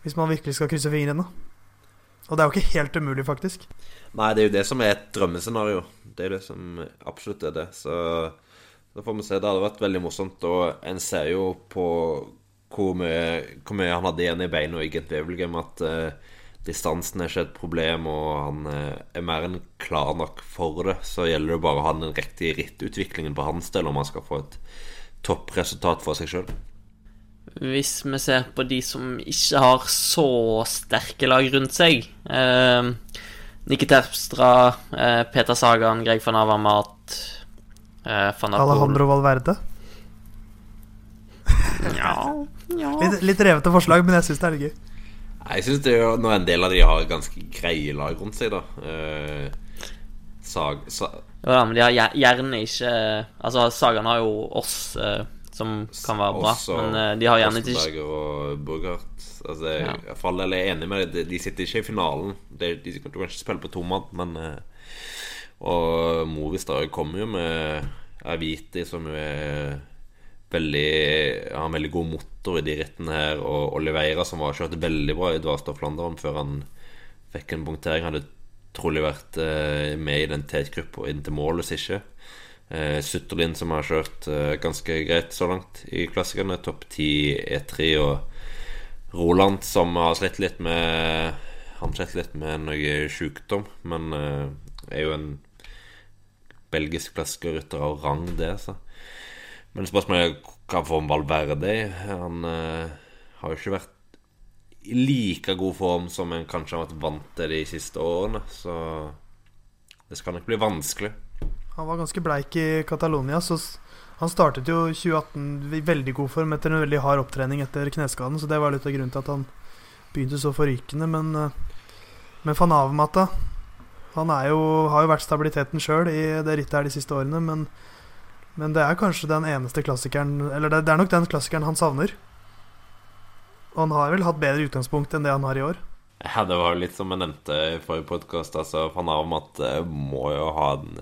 Hvis man virkelig skal krysse fingrene. Og det er jo ikke helt umulig, faktisk. Nei, det er jo det som er et drømmescenario. Det er det som absolutt er det. Så da får vi se. Det hadde vært veldig morsomt. Og en ser jo på hvor mye, hvor mye han hadde igjen i beina i Gent Wevelgem, at uh, distansen er ikke et problem, og han uh, er mer enn klar nok for det. Så gjelder det bare å ha den riktige rittutviklingen på hans del om han skal få et toppresultat for seg sjøl. Hvis vi ser på de som ikke har så sterke lag rundt seg eh, Nikki Terpstra, eh, Peter Sagan, Greg van Avamat eh, van. Alejandro Valverde. Ja, ja. Litt, litt revete forslag, men jeg syns det er gøy. Jeg syns når en del av de har ganske greie lag rundt seg, da. Eh, sag, sa, ja, men de har gjerne ikke Altså, Sagan har jo oss eh, som kan være bra, Også, men eh, de har gjerne ikke Kostenberger og Burghardt. Altså, jeg, Ja. jeg, all jeg er enig med deg. De- De sitter ikke i finalen. De, de, kan ikke spille på tomat, men eh, Og Movistar kommer jo med Aviti, som jo er veldig Har en veldig god motor i de rittene her, og Oliveira, som var kjørte veldig bra i Dvarstad Flandern før han fikk en punktering, hadde trolig vært eh, med i den tetgruppa inn til mål, hvis ikke. Eh, Sutterlin, som har kjørt eh, ganske greit så langt i klassikerne, topp 10 E3, og Roland, som har slitt litt med Han slitt litt med noe sykdom, men eh, er jo en belgisk klassikerrytter av rang, det, så. Men spørsmålet er hva får Valverde er. Han eh, har jo ikke vært i like god form som en kanskje har vært vant til de siste årene, så det skal nok bli vanskelig. Han var ganske bleik i Catalonia, så han startet jo 2018 i veldig god form etter en veldig hard opptrening etter kneskaden, så det var litt av grunnen til at han begynte så forrykende. Men, eh, men van Avermaet, han jo, har jo vært stabiliteten sjøl i det rittet her de siste årene, men, men det er kanskje den eneste klassikeren Eller det, det er nok den klassikeren han savner. Og han har vel hatt bedre utgangspunkt enn det han har i år. Ja, det var litt som jeg nevnte i forrige podkast. Altså, Van Avermaet eh, må jo ha en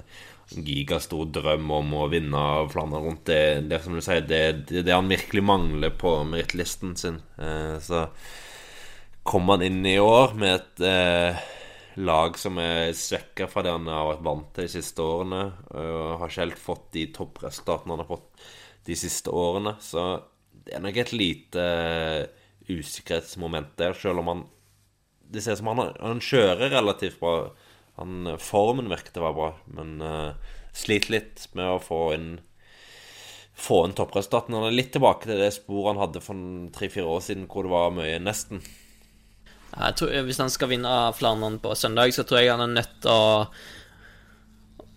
gigastor drøm om å vinne Flandern rundt. Det, det som du sier, det det, det han virkelig mangler på merittlisten sin. Eh, så kom han inn i år med et eh, lag som er svekka fra det han har vært vant til de siste årene. Og har ikke helt fått de toppresultatene han har fått de siste årene. Så det er nok et lite eh, usikkerhetsmoment der, selv om han Det ser ut som han, han kjører relativt bra. Han, formen virket å være bra, men uh, sliter litt med å få inn Få inn toppresultatene. Han er litt tilbake til det sporet han hadde for tre-fire år siden, hvor det var mye nesten. Tror, hvis han skal vinne Flandern på søndag, så tror jeg han er nødt til å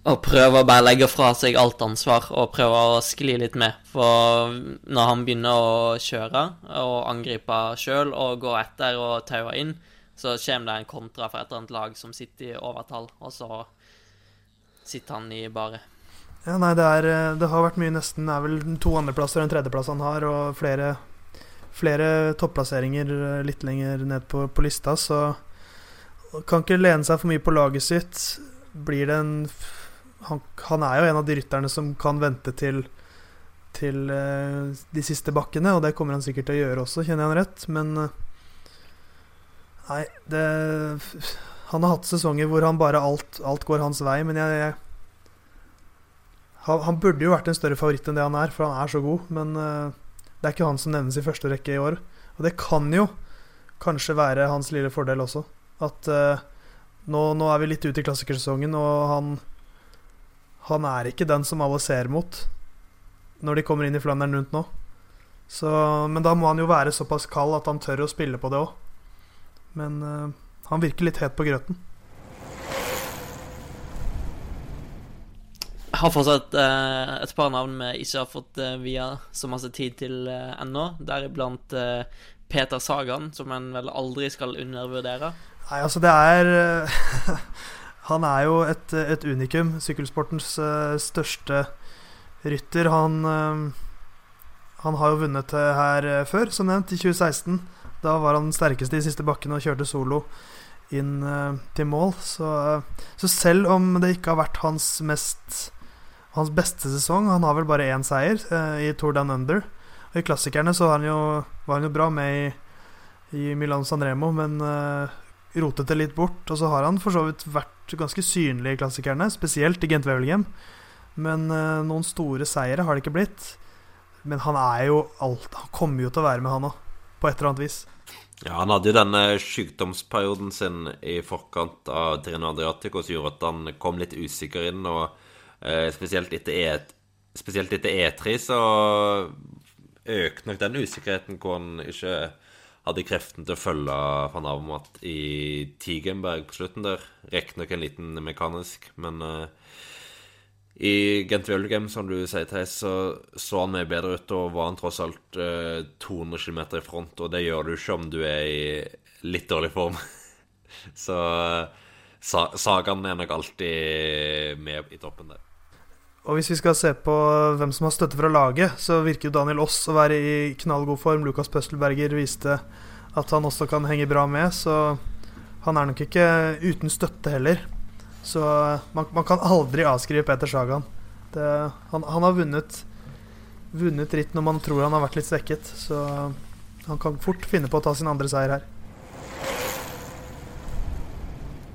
å prøve å bare legge fra seg alt ansvar og prøve å skli litt med. For når han begynner å kjøre og angripe sjøl og gå etter og taue inn, så kommer det en kontra fra et eller annet lag som sitter i overtall, og så sitter han i bare. Ja, nei, det, er, eh, det har vært mye nesten. Det er vel to andreplasser og en tredjeplass han har, og flere, flere topplasseringer eh, litt lenger ned på, på lista, så kan ikke lene seg for mye på laget sitt. Blir det en han, han er jo en av de rytterne som kan vente til til eh, de siste bakkene, og det kommer han sikkert til å gjøre også, kjenner jeg han rett, men Nei, det Han har hatt sesonger hvor han bare alt, alt går hans vei, men jeg, jeg han, burde jo vært en større favoritt enn det han er, for han er så god. Men eh, det er ikke han som nevnes i første rekke i år. Og det kan jo kanskje være hans lille fordel også. At uh, nå, nå er vi litt ute i klassikersesongen, og han Han er ikke den som alle ser mot når de kommer inn i Flandern rundt nå. Så, men da må han jo være såpass kald at han tør å spille på det òg. Men eh, han virker litt het på grøten. Jeg har fortsatt eh, et par navn vi ikke har fått eh, via så masse tid til eh, ennå. Deriblant eh, Peter Sagan, som en vel aldri skal undervurdere. Nei, altså det er eh, Han er jo et, et unikum. Sykkelsportens eh, største rytter. Han, han har jo vunnet her før, som nevnt, i 2016. Da var han den sterkeste i siste bakken og kjørte solo inn uh, til mål. Så, uh, så selv om det ikke har vært hans mest Hans beste sesong Han har vel bare én seier uh, i Tour Down Under. Og I klassikerne så var han jo, var han jo bra med i, i Milan Sanremo, men rotet det litt bort. Og så har han for så vidt vært ganske synlig i klassikerne, spesielt i Gent Wevelgem. Men noen store seire har det ikke blitt. Men han er jo alt Han kommer jo til å være med, han òg. På et eller annet vis. Ja, han hadde jo denne sykdomsperioden sin i forkant av Trino Adriatico som gjorde at han kom litt usikker inn, og eh, spesielt etter E Spesielt etter E3 så økte nok den usikkerheten hvor han ikke hadde kreften til å følge van Avermat i Tigenberg på slutten der. Riktignok en liten mekanisk, men eh, I Gent Wevelgem, som du sier Theis, så så han mye bedre ut, og var han tross alt eh, 200 km i front, og det gjør du ikke om du er i litt dårlig form. så sa Sagan er nok alltid med i toppen der. Og hvis vi skal se på hvem som har støtte fra laget, så virker jo Daniel Aas å være i knallgod form. Lukas Pøstelberger viste at han også kan henge bra med, så han er nok ikke uten støtte heller. Så man, man kan aldri avskrive Peter Sagan. Det, han, han, har vunnet, vunnet ritt når man tror han har vært litt svekket, så han kan fort finne på å ta sin andre seier her.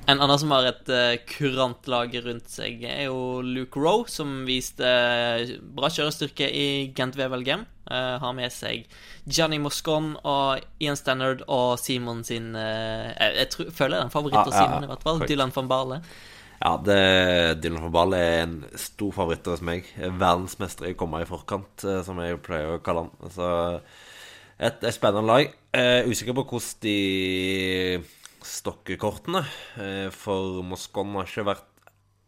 En annen som har et uh, kurant lag rundt seg, er jo Luke Rowe, som viste uh, bra kjørestyrke i Gent Wevelgem. Uh, har med seg Gianni Moscon og Ian Stannard og Simon sin uh, Jeg, jeg tror, føler det er en favoritt av Simon, i hvert fall. Dylan van Barle. Ja, det, Dylan van Ball er en stor favoritt hos meg. Verdensmester i å komme i forkant, som jeg pleier å kalle han. Så et, et spennende lag. usikker på hvordan de stokkekortene. Eh, for Moscon har ikke vært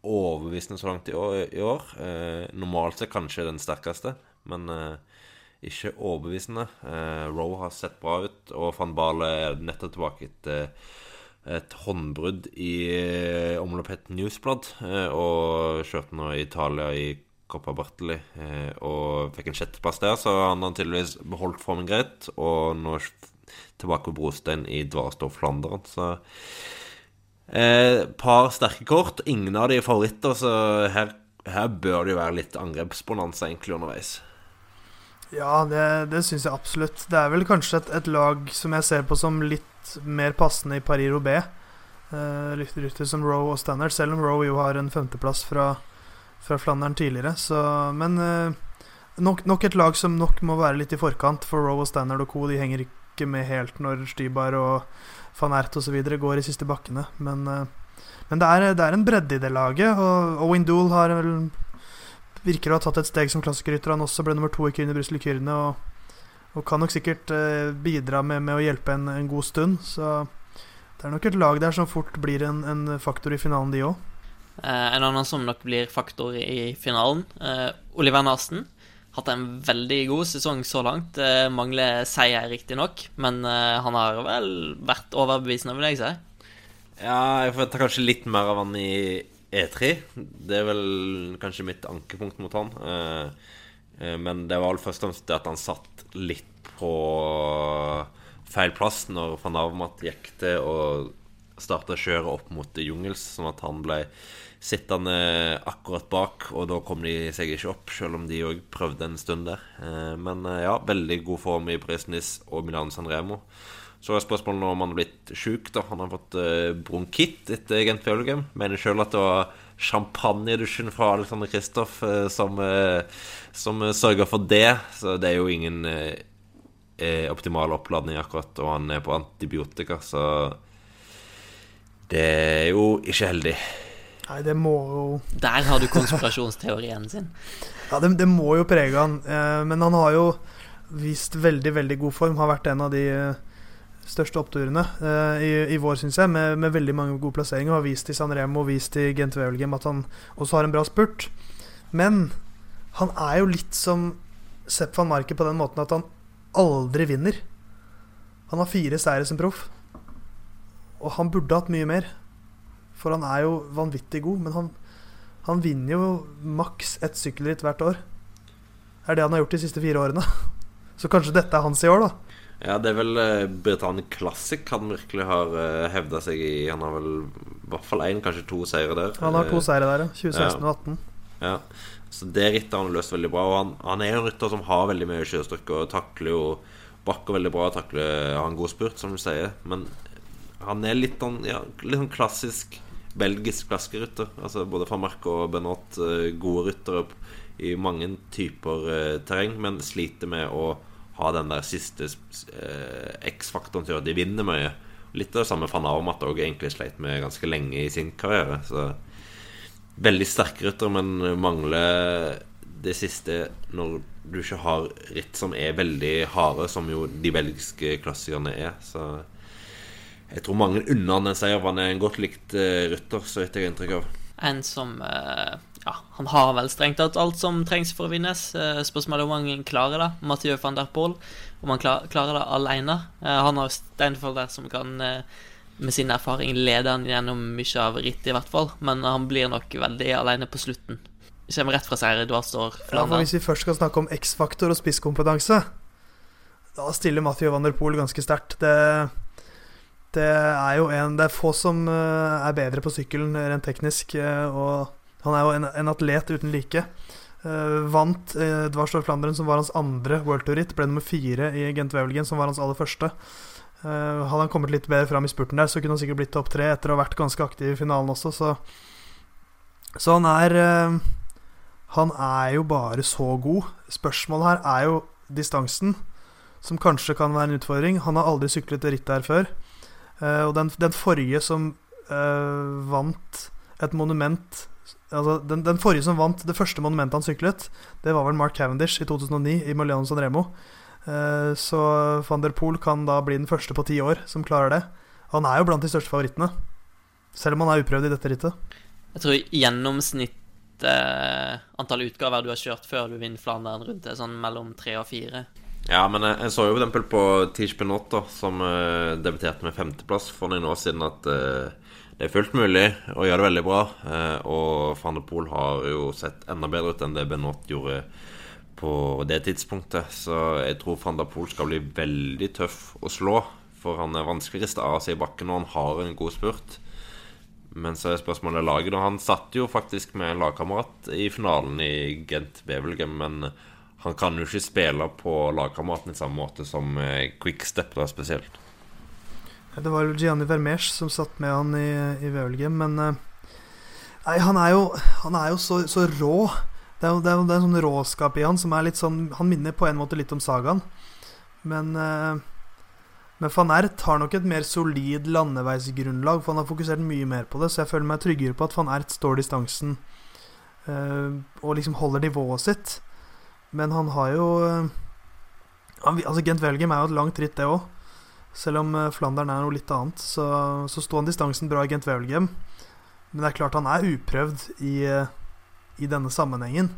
overbevisende så langt i år. Eh, normalt sett kanskje den sterkeste, men eh, ikke overbevisende. Roe har sett bra ut, og van Bale er nettopp tilbake etter et håndbrudd i omloppet Newsblad, og kjørte nå i Italia i Coppa Bartoli og fikk en sjetteplass der, så han har tydeligvis beholdt formen greit. Og nå tilbake på brostein i Dvarstov Flandern. Så eh, par sterke kort. Ingen av de er favoritter, så her, her bør det jo være litt angrepsbonanza egentlig underveis. Ja, det, det syns jeg absolutt. Det er vel kanskje et, et, lag som jeg ser på som litt mer passende i Paris-Roubais. Uh, Rytter som Roe og Stannard, selv om Roe jo har en femteplass fra, fra Flandern tidligere. Så, men uh, nok, nok, et lag som nok må være litt i forkant, for Roe og Stannard og co. De henger ikke med helt når Stybar og van Ert osv. går i siste bakkene. Men, uh, men det, er, det, er, en bredde i det laget. Og Owen har vel virker å ha tatt et steg som klassikerrytter. Han også ble nummer to i Kyrne Brussel Kyrne. Og, og, kan nok sikkert eh, bidra med, med, å hjelpe en, en, god stund. Så det er nok et lag der som fort blir en, en faktor i finalen, de òg. Eh, en annen som nok blir faktor i finalen, eh, Oliver Nasen hatt en veldig god sesong så langt. Eh, mangler seier, riktignok, men eh, han har vel vært overbevisende, vil jeg si. Ja, jeg får ta kanskje litt mer av han i E3. Det er vel kanskje mitt ankepunkt mot han. Eh, eh, men det var vel først og fremst det at han satt litt på feil plass når van Avmat gikk til å starte kjøret opp mot Jungels, sånn at han ble sittende akkurat bak, og da kom de seg ikke opp, selv om de òg prøvde en stund der. Eh, men ja, veldig god form i Brisnis og Milan Sanremo. Remo. Så er spørsmålet om han har blitt sjuk. Han har fått eh, bronkitt etter Gent Fjølgem. Mener sjøl at det var champagnedusjen fra Alexander Kristoff som, som sørga for det. Så det er jo ingen optimal oppladning akkurat, og han er på antibiotika, så det er jo ikke heldig. Nei, det må jo Der har du konspirasjonsteorien sin. ja, det, det, må jo prege han. Eh, men han har jo vist veldig, veldig god form. Har vært en av de eh, største oppturene eh, i, i, vår, syns jeg, med, med, veldig mange gode plasseringer. Har vist i San Remo og vist i Gent Wevelgem at han også har en bra spurt. Men han er jo litt som Sepp van Marke på den måten at han aldri vinner. Han har fire seire som proff. Og han burde hatt mye mer. For han er jo vanvittig god, men han, han vinner jo maks ett sykkelritt hvert år. Er det han har gjort de siste fire årene. Så kanskje dette er hans i år, da. Ja, det er vel uh, Britannia Classic han virkelig har eh, hevda seg i. Han har vel i hvert fall én, kanskje to seire der. Han har to uh, seire der, ja. 2016 og 2018. Ja. Så det rittet har han løst veldig bra. Og han, han er en rytter som har veldig mye kjørestyrke og takler jo bakker veldig bra. Takler, har en god spurt, som du sier. Men han er litt sånn, ja, litt sånn klassisk belgisk klaskerytter. Altså både van Mark og Benot, eh, gode ryttere i mange typer eh, terreng, men sliter med å ha den der siste eh, X-faktoren til at de vinner mye. Litt av det samme van Armat òg egentlig sleit med ganske lenge i sin karriere. Så veldig sterke ryttere, men mangler det siste når du ikke har ritt som er veldig harde, som jo de belgiske klassikerne er. Så jeg tror mange unner han en seier. Han er en godt likt uh, rytter, så vidt jeg har inntrykk av. En som uh, ja, han har vel strengt tatt alt som trengs for å vinnes. Eh, spørsmålet er om han klarer det. Mathieu van der Poel, om han klar, klarer det alene. Eh, han har Steinfold der som kan eh, med sin erfaring lede han gjennom mye av rittet, i hvert fall. Men han blir nok veldig alene på slutten. Kommer rett fra seier, Eduard står ja, Hvis vi først skal snakke om X-faktor og spisskompetanse, da stiller Mathieu van der Poel ganske sterkt. Det, det, er jo en Det er få som er bedre på sykkelen rent teknisk. og han er jo en, en atlet uten like. Uh, vant uh, Dvarstor Flandern, som var hans andre World Tour-ritt. Ble nummer fire i Gent Wevelgen, som var hans aller første. Uh, hadde han kommet litt bedre fram i spurten der, så kunne han sikkert blitt topp tre etter å ha vært ganske aktiv i finalen også, så Så han er uh, Han er jo bare så god. Spørsmålet her er jo distansen, som kanskje kan være en utfordring. Han har aldri syklet det rittet her før. og den, den forrige som vant et monument altså, den, den, forrige som vant det første monumentet han syklet, det var vel Mark Cavendish i 2009 i Moliano San Remo. Uh, så van der Poel kan da bli den første på ti år som klarer det. Han er jo blant de største favorittene, selv om han er uprøvd i dette rittet. Jeg tror gjennomsnitt uh, antall utgaver du har kjørt før du vinner Flandern rundt det, sånn mellom tre og fire. Ja, men jeg, jeg så jo f.eks. på Tish Benot, som uh, debuterte med femteplass for noen år siden, at uh, det er fullt mulig å gjøre det veldig bra. Eh, og van de Poel har jo sett enda bedre ut enn det Benot gjorde på det tidspunktet. Så jeg tror van der Poel skal bli veldig tøff å slå. For han er vanskeligste av seg i bakken når han har en god spurt. Men så er spørsmålet laget. Og han satt jo faktisk med en lagkamerat i finalen i Gent Bevelgem, men han kan jo ikke spille på lagkameraten i samme måte som Quickstep, da spesielt. Det var Gianni Vermeers som satt med han i, i Wevelgem, men uh, Nei, han er jo, han er jo så, så, rå. Det er det, er det er en sånn råskap i han som er litt sånn Han minner på en måte litt om sagaen. Men uh, men van Ert har nok et mer solid landeveisgrunnlag, for han har fokusert mye mer på det, så jeg føler meg tryggere på at van Ert står distansen uh, og liksom holder nivået sitt. Men han har jo Altså Gent Welgem er jo et langt ritt, det òg. Selv om eh, Flandern er noe litt annet, så, så sto han distansen bra i Gent Wevelgem. Men det er klart han er uprøvd i, eh, i denne sammenhengen.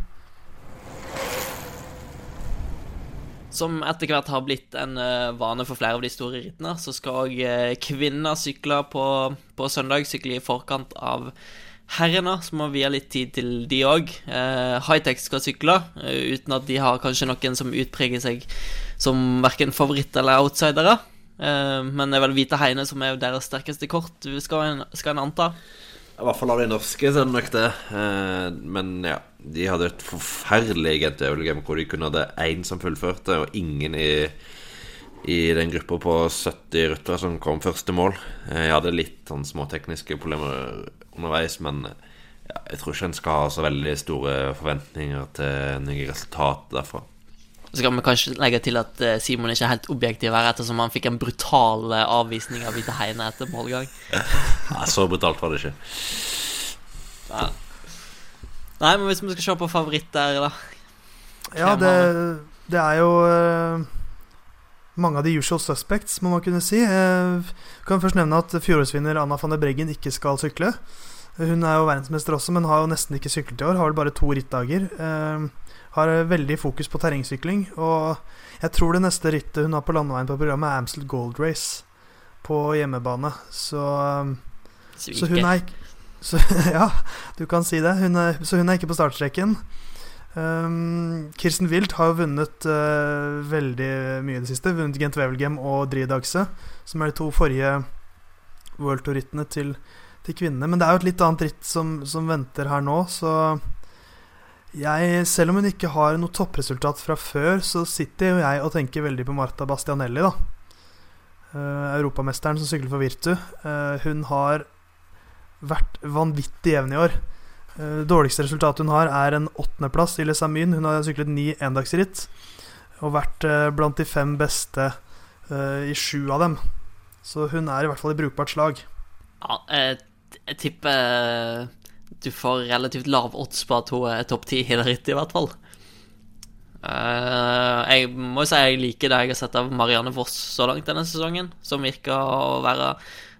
Som etter hvert har blitt en uh, vane for flere av de store rittene, så skal òg kvinner sykle på, på, søndag. Sykle i forkant av herrene, så må vi ha litt tid til de òg. Eh, Hightech skal sykle, uten at de har kanskje noen som utpreger seg som verken favoritt eller outsidere. Eh, men det er vel Hvite Heine som er deres sterkeste kort, skal en, skal en anta. I hvert fall av de norske, så er det nok det. Eh, men ja, de hadde et forferdelig gent game hvor de kun hadde én som fullførte, og ingen i, i den gruppa på 70 ryttere som kom første mål. Eh, jeg hadde litt sånn småtekniske problemer underveis, men ja, jeg tror ikke en skal ha så veldig store forventninger til nye resultat derfra. Så kan vi kanskje legge til at eh, Simon ikke er helt objektiv her, ettersom han fikk en brutal eh, avvisning av Vite Heine etter målgang. Ja, så brutalt var det ikke. Ja. Nei, men hvis vi skal se på favoritter, da Ja, det, det, er jo uh, mange av de usual suspects, må man kunne si. Jeg kan først nevne at fjorårsvinner Anna van der Breggen ikke skal sykle. Hun er jo verdensmester også, men har jo nesten ikke syklet i år. Har vel bare to rittdager. Har veldig fokus på terrengsykling. Og jeg tror det neste rittet hun har på landeveien på programmet, er Amstel Gold Race på hjemmebane. Så, um, så hun er så, Ja, du kan si det. Hun er, så hun er ikke på startstreken. Um, Kirsten Wild har jo vunnet uh, veldig mye i det siste. Vunnet Gent Wevelgem og Dridagse, som er de to forrige World Tour-rittene til, til, kvinnene. Men det er jo et litt annet ritt som, som venter her nå, så jeg, selv om hun ikke har noe toppresultat fra før, så sitter jo jeg og tenker veldig på Marta Bastianelli, da. Uh, europamesteren som sykler for Virtu. Uh, hun har vært vanvittig jevn i år. Uh, dårligste resultatet hun har, er en åttendeplass i Les Amin. Hun har syklet ni endagsritt og vært blant de fem beste i sju av dem. Så hun er i hvert fall i brukbart slag. Ja, jeg, tipper du får relativt lav odds på at hun er topp ti i det rittet, i hvert fall. Uh, jeg må jo si jeg liker det jeg har sett av Marianne Voss så langt denne sesongen, som virker å være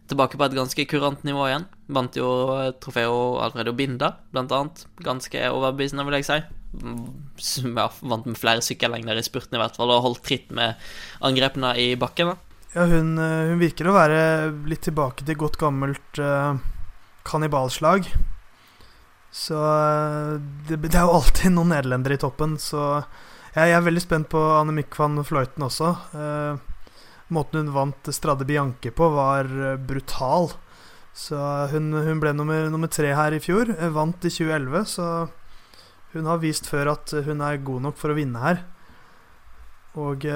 tilbake på et ganske kurant nivå igjen. Vant jo trofeo Alfredo Binda, blant annet. Ganske overbevisende, vil jeg si. Som ja, vant med flere sykkellengder i spurten, i hvert fall, og holdt tritt med angrepene i bakken. da. Ja, hun, eh, hun virker å være litt tilbake til godt gammelt uh, kannibalslag. Så eh, det, det, er jo alltid noen nederlendere i toppen, så jeg, jeg er veldig spent på Anne van Fløyten også. Eh, måten hun vant Strade Bianche på, var brutal. Så hun, hun ble nummer, nummer, tre her i fjor. Vant i 2011, så hun har vist før at hun er god nok for å vinne her. Og,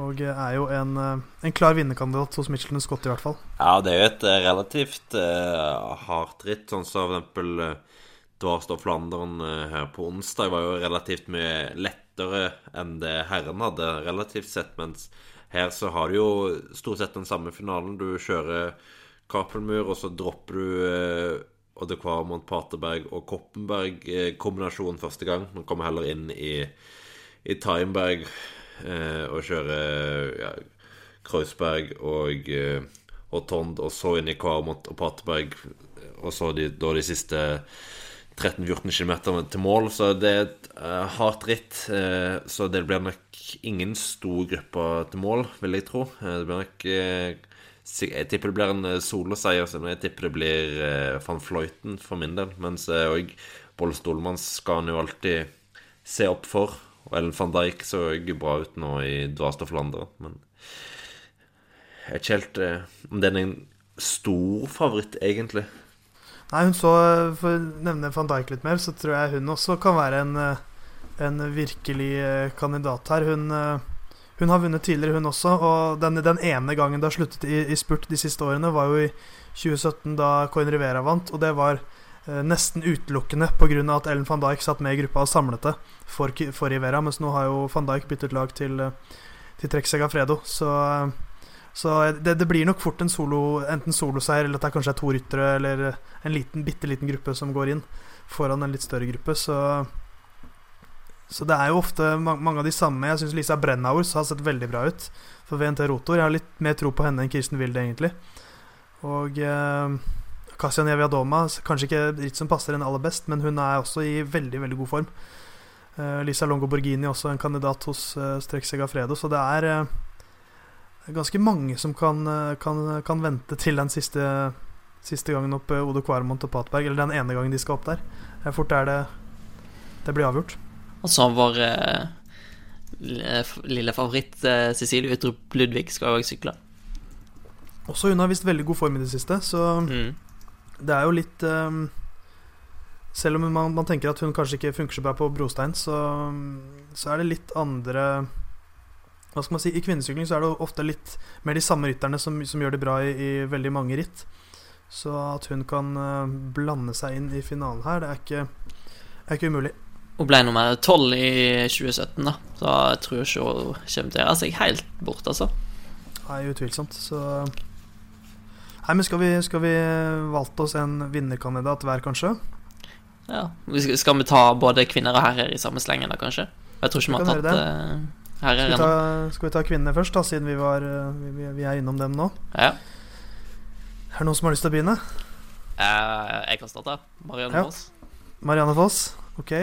og er jo en, en klar vinnerkandidat hos Michelin Scott, i hvert fall. Ja, det er jo et relativt uh, hardt ritt, sånn som for eksempel uh, Dvarstad Flandern uh, her på onsdag var jo relativt mye lettere enn det herren hadde, relativt sett, mens her så har du jo stort sett den samme finalen. Du kjører Kappelmur, og så dropper du eh, Odde Kvarmont, Paterberg og Koppenberg-kombinasjonen første gang. Man kommer heller inn i, i Timeberg eh, og kjører ja, Kreuzberg og, eh, og Tond, og så inn i Kvarmont og Paterberg, og så de, da de siste 13-14 km til mål. Så det er et uh, hardt ritt. Uh, så det blir nok ingen stor gruppe til mål, vil jeg tro. Uh, det blir nok jeg tipper det blir en eh, soloseier, så jeg tipper det blir van Fløyten for min del. Mens òg Bolle Stolmann skal han jo alltid se opp for. Og Ellen van Dijk så jo bra ut nå i Dvarstad Flandern, men jeg er ikke helt uh, om den er en stor favoritt, egentlig. Nei, hun så For å nevne van Dijk litt mer, så tror jeg hun også kan være en, en virkelig kandidat her. Hun hun har vunnet tidligere, hun også. Og den, den ene gangen det har sluttet i, i, spurt de siste årene, var jo i 2017, da Coin Rivera vant. Og det var eh, nesten utelukkende pga. at Ellen van Dijk satt med i gruppa og samlet det for, for Ivera. Mens nå har jo van Dijk byttet lag til, eh, til Trek Fredo Så, så det, det, blir nok fort en solo, enten soloseier eller at det kanskje er to ryttere eller en liten, bitte liten gruppe som går inn foran en litt større gruppe. Så så det er jo ofte mange av de samme. Jeg syns Lisa Brennhaus har sett veldig bra ut for VNT Rotor. Jeg har litt mer tro på henne enn Kirsten Wilde, egentlig. Og eh, Kasia Neviadoma, kanskje ikke ritt som passer henne aller best, men hun er også i veldig, veldig god form. Eh, Lisa Longo Borghini også en kandidat hos uh, Strek Segafredo, så det er eh, ganske mange som kan, eh, kan, kan, vente til den siste, siste gangen opp eh, Odo Kvarmont og Patberg, eller den ene gangen de skal opp der. Fort er det det blir avgjort. Og så vår eh, lille favoritt eh, Cecilie Utrup Ludvig skal òg sykle. Også hun har vist veldig god form i det siste, så mm. Det er jo litt um, Selv om man, man, tenker at hun kanskje ikke funker så bra på brostein, så, så, er det litt andre Hva skal man si I kvinnesykling så er det ofte litt mer de samme rytterne som, som gjør det bra i, i, veldig mange ritt. Så at hun kan uh, blande seg inn i finalen her, det er ikke, er ikke umulig. Hun ble nummer tolv i 2017, da. Så jeg tror ikke hun kommer til å gjøre seg helt bort, altså. Nei, utvilsomt. Så Nei, men skal vi, skal vi valgte oss en vinnerkandidat hver, kanskje? Ja. Skal vi ta både kvinner og herrer i samme slengen, da, kanskje? Jeg tror ikke vi har tatt uh, herrer ennå. Skal vi ta kvinnene først, da, siden vi, var, eh, vi, vi er innom dem nå? Ja. Er det noen som har lyst til å begynne? Uh, jeg kan starte. Marianne ja. Foss. Marianne Foss, ok.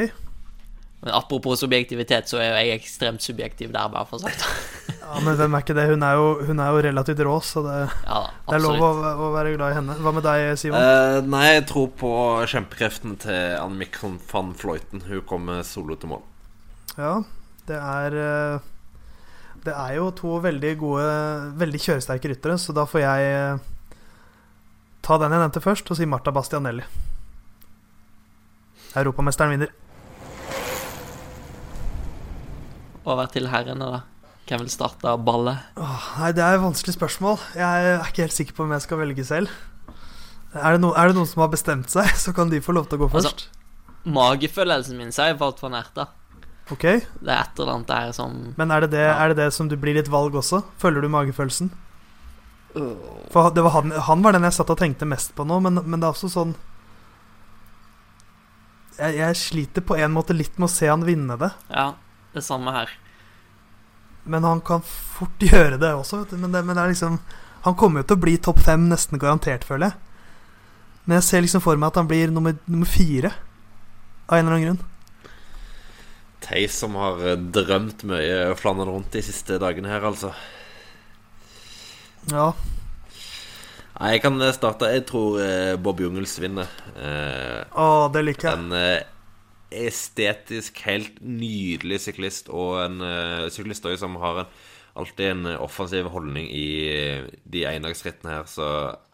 Men apropos subjektivitet, så er jo jeg ekstremt subjektiv der, bare for sagt. ja, men hvem er ikke det? Hun er jo, hun er jo relativt rå, så det, ja, det er lov å, å, være glad i henne. Hva med deg, Simon? Uh, nei, jeg tror på kjempekreften til Anne van Fløyten. Hun kommer solo til mål. Ja, det er uh, Det er jo to veldig gode, veldig kjøresterke ryttere, så da får jeg uh, ta den jeg nevnte først, og si Marta Bastianelli. Europamesteren vinner. Over til herrene, da? Hvem vil starte ballet? Åh, nei, Det er et vanskelig spørsmål. Jeg er ikke helt sikker på om jeg skal velge selv. Er det, no, er det noen som har bestemt seg, så kan de få lov til å gå altså, først. Altså, magefølelsen min sier valgt for nært, da. Ok Det er et eller annet der som Men er det det, ja. er det det som du blir litt valg også? Følger du magefølelsen? For det var han, han, var den jeg satt og tenkte mest på nå, men, men det er også sånn jeg, jeg, sliter på en måte litt med å se han vinne det. Ja det samme her. Men han kan fort gjøre det også, vet du. Men det, men det er liksom Han kommer jo til å bli topp fem nesten garantert, føler jeg. Men jeg ser liksom for meg at han blir nummer, nummer fire. Av en eller annen grunn. Theis som har eh, drømt mye og flannet rundt de siste dagene her, altså. Ja. Nei, jeg kan eh, starte. Jeg tror eh, Bob Jungels vinner. Eh, Å, det liker jeg. en eh, estetisk helt nydelig syklist, og en uh, syklist også som har en, alltid en offensiv holdning i eh, de endagsrittene her. Så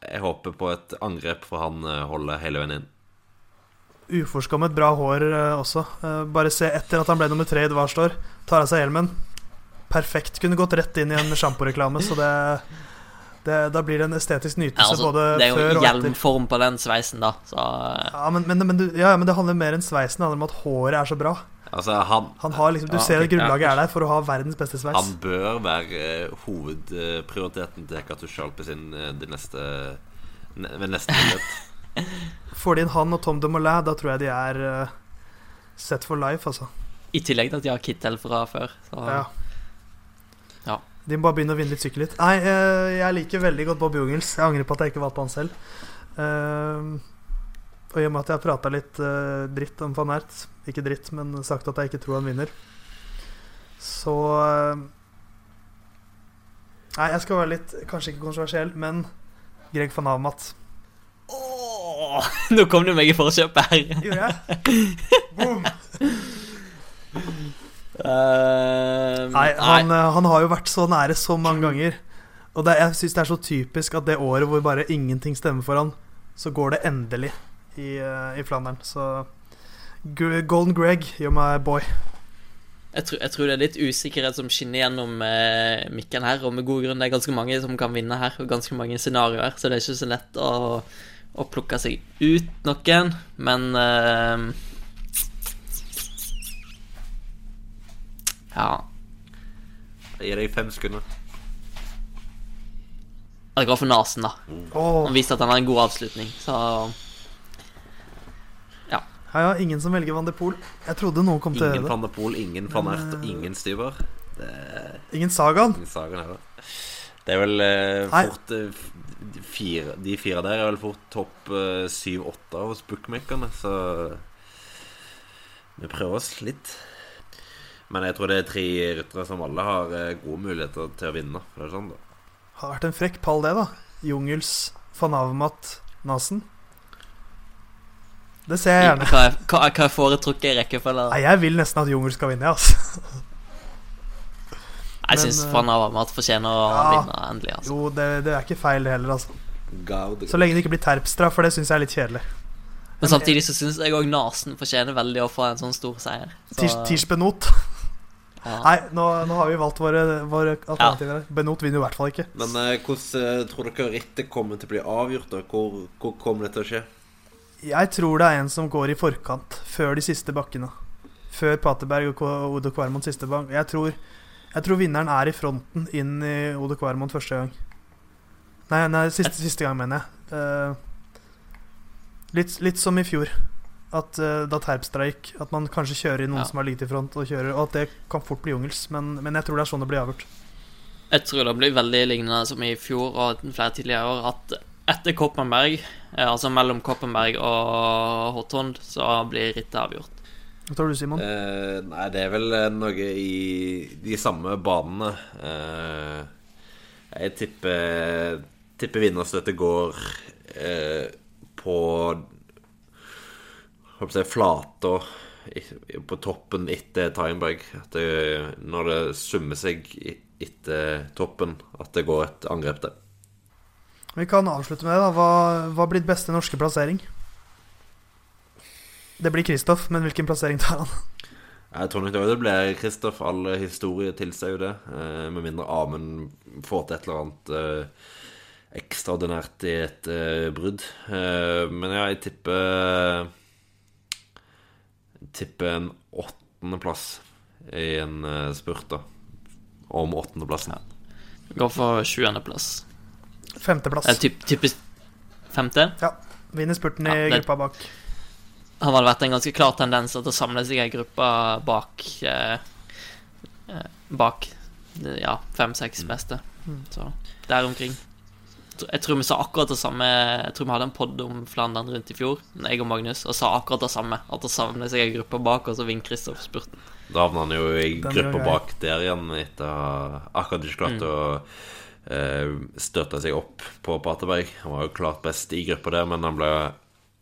jeg håper på et angrep fra han uh, holder hele veien inn. Uforskammet bra hår uh, også. Eh, bare se etter at han ble nummer tre i Dvarstår, tar av seg hjelmen. Perfekt. Kunne gått rett inn i en sjamporeklame, så det, det Da blir det en estetisk nytelse Ja, altså, både det er jo og hjelmform på den sveisen, da, så eh, Ja men, men, men, ja, men det handler mer enn sveisen. Det handler om at håret er så bra. Altså, han, Han har liksom, Du Ja, ser at grunnlaget ja. er der for å ha verdens beste sveis. han bør være eh, hovedprioriteten til Katusjalpe sin eh, de neste ne, ved neste mulighet. Får de inn han og Tom de Molay, da tror jeg de er uh, set for life, altså. I tillegg til at de har Kittel fra før. Så, Ja. Ja. De må bare begynne å vinne litt sykkelritt. Nei, eh, jeg liker veldig godt Bob Jungels. Jeg angrer på at jeg ikke valgte han selv. Eh, og i og med at jeg har prata litt eh, dritt om van Ert, ikke dritt, men sagt at jeg ikke tror han vinner, så Nei, jeg skal være litt Kanskje ikke kontroversiell, men Greg van Avermaet. Åh, nå kom du meg i forkjøpet her. Gjorde jeg? Boom! Eh, Nei, han, nei. han har jo vært så nære så mange ganger. Og det, jeg syns det er så typisk at det året hvor bare ingenting stemmer for han, så går det endelig i, eh, i Flandern. Så Golden Greg, you're my boy. Jeg tror, jeg tror det er litt usikkerhet som skinner gjennom eh, mikken her, og med god grunn. Det er ganske mange som kan vinne her, og ganske mange scenarioer, så det er ikke så lett å, å plukke seg ut noen. Men eh, Ja. Jeg gir deg fem sekunder. Det går for Nasen, da. Han viste at han har en god avslutning, så ja, ja, ingen som velger Van de Pool. Jeg trodde noen kom til å Ingen gjøre det. van de Pool, ingen van Ert og eh, ingen Styver. Det er Ingen Sagaen. ingen saken her, da. Det er vel eh, Nei. fort eh, f- de fire, De fire der er vel fort topp eh, syv-åtte hos bookmakerne, så vi prøver oss litt. Men jeg tror det er tre ryttere som alle har eh, gode muligheter til å vinne. For det er sånn, da. Har vært en frekk pall, det, da. Jungels, van Avermaet, Nasen. Det ser jeg gjerne. Hva er, hva er hva er foretrukket i rekkefølge? Nei, jeg vil nesten at Jungels skal vinne, altså. Jeg syns men, eh, fortjener å ja. vinne endelig, altså. Jo, det, det er ikke feil, det heller, altså. God. Så lenge det ikke blir terpstra, for det syns jeg er litt kjedelig. Men samtidig så syns jeg òg Nasen fortjener veldig å få en sånn stor seier. Så, Tish, Tish. Ja. Nei, nå, nå har vi valgt våre, våre alternativer. Benot vinner i hvert fall ikke. Men eh, hvordan eh, tror dere rittet kommer til å bli avgjort? da? Hvor, hvor kommer det til å skje? Jeg tror det er en som går i forkant, før de siste bakkene. Før Paterberg og Odo Kvarmon siste bank. Jeg tror, jeg tror vinneren er i fronten inn i Odo Kvarmon første gang. Nei, nei siste, siste gang, mener jeg. Uh, litt, litt som i fjor. At uh, Da Terpstra gikk, at man kanskje kjører inn noen Ja. som har ligget i front, og kjører Og at det kan fort bli jungels. Men, men jeg tror det er sånn det blir avgjort. Jeg tror det blir veldig lignende som i fjor og flere tidligere år, at etter Koppenberg, eh, altså mellom Koppenberg og Hotond, så blir rittet avgjort. Hva tror du, Simon? Eh, nei, det er vel eh, noe i de samme banene. Eh, jeg tipper, tipper vinnerstøtet går eh, på Håper jeg flata på toppen etter Timeberg. Når det summer seg etter toppen, at det går et angrep der. Vi kan avslutte med det. da Hva, hva blir beste norske plassering? Det blir Kristoff, men hvilken plassering tar han? Jeg tror nok det blir Kristoff. All historie tilsier jo det. Eh, med mindre Amund får til et eller annet eh, ekstraordinært i et eh, brudd. Eh, men ja, jeg tipper Tipper en åttendeplass i en eh, spurt, da. Om åttendeplassen. Går for 20.-plass. Femteplass. Eh, typ, typisk femte. Vinner spurten Ja, i det- gruppa bak. har vel vært en ganske klar tendens til å samle seg ei gruppe bak eh, eh, Bak ja, fem-seks beste. Mm. Så der omkring. Jeg tror vi sa akkurat det samme Jeg tror vi hadde en pod om Flandern rundt i fjor, jeg og Magnus, og sa akkurat det samme. At det savner seg en gruppe bak, og så vinner Kristoff spurten. Da havna han jo i gruppa bak der igjen etter å akkurat ikke klart å eh, seg opp på Paterberg. Han var jo klart best i gruppa der, men han ble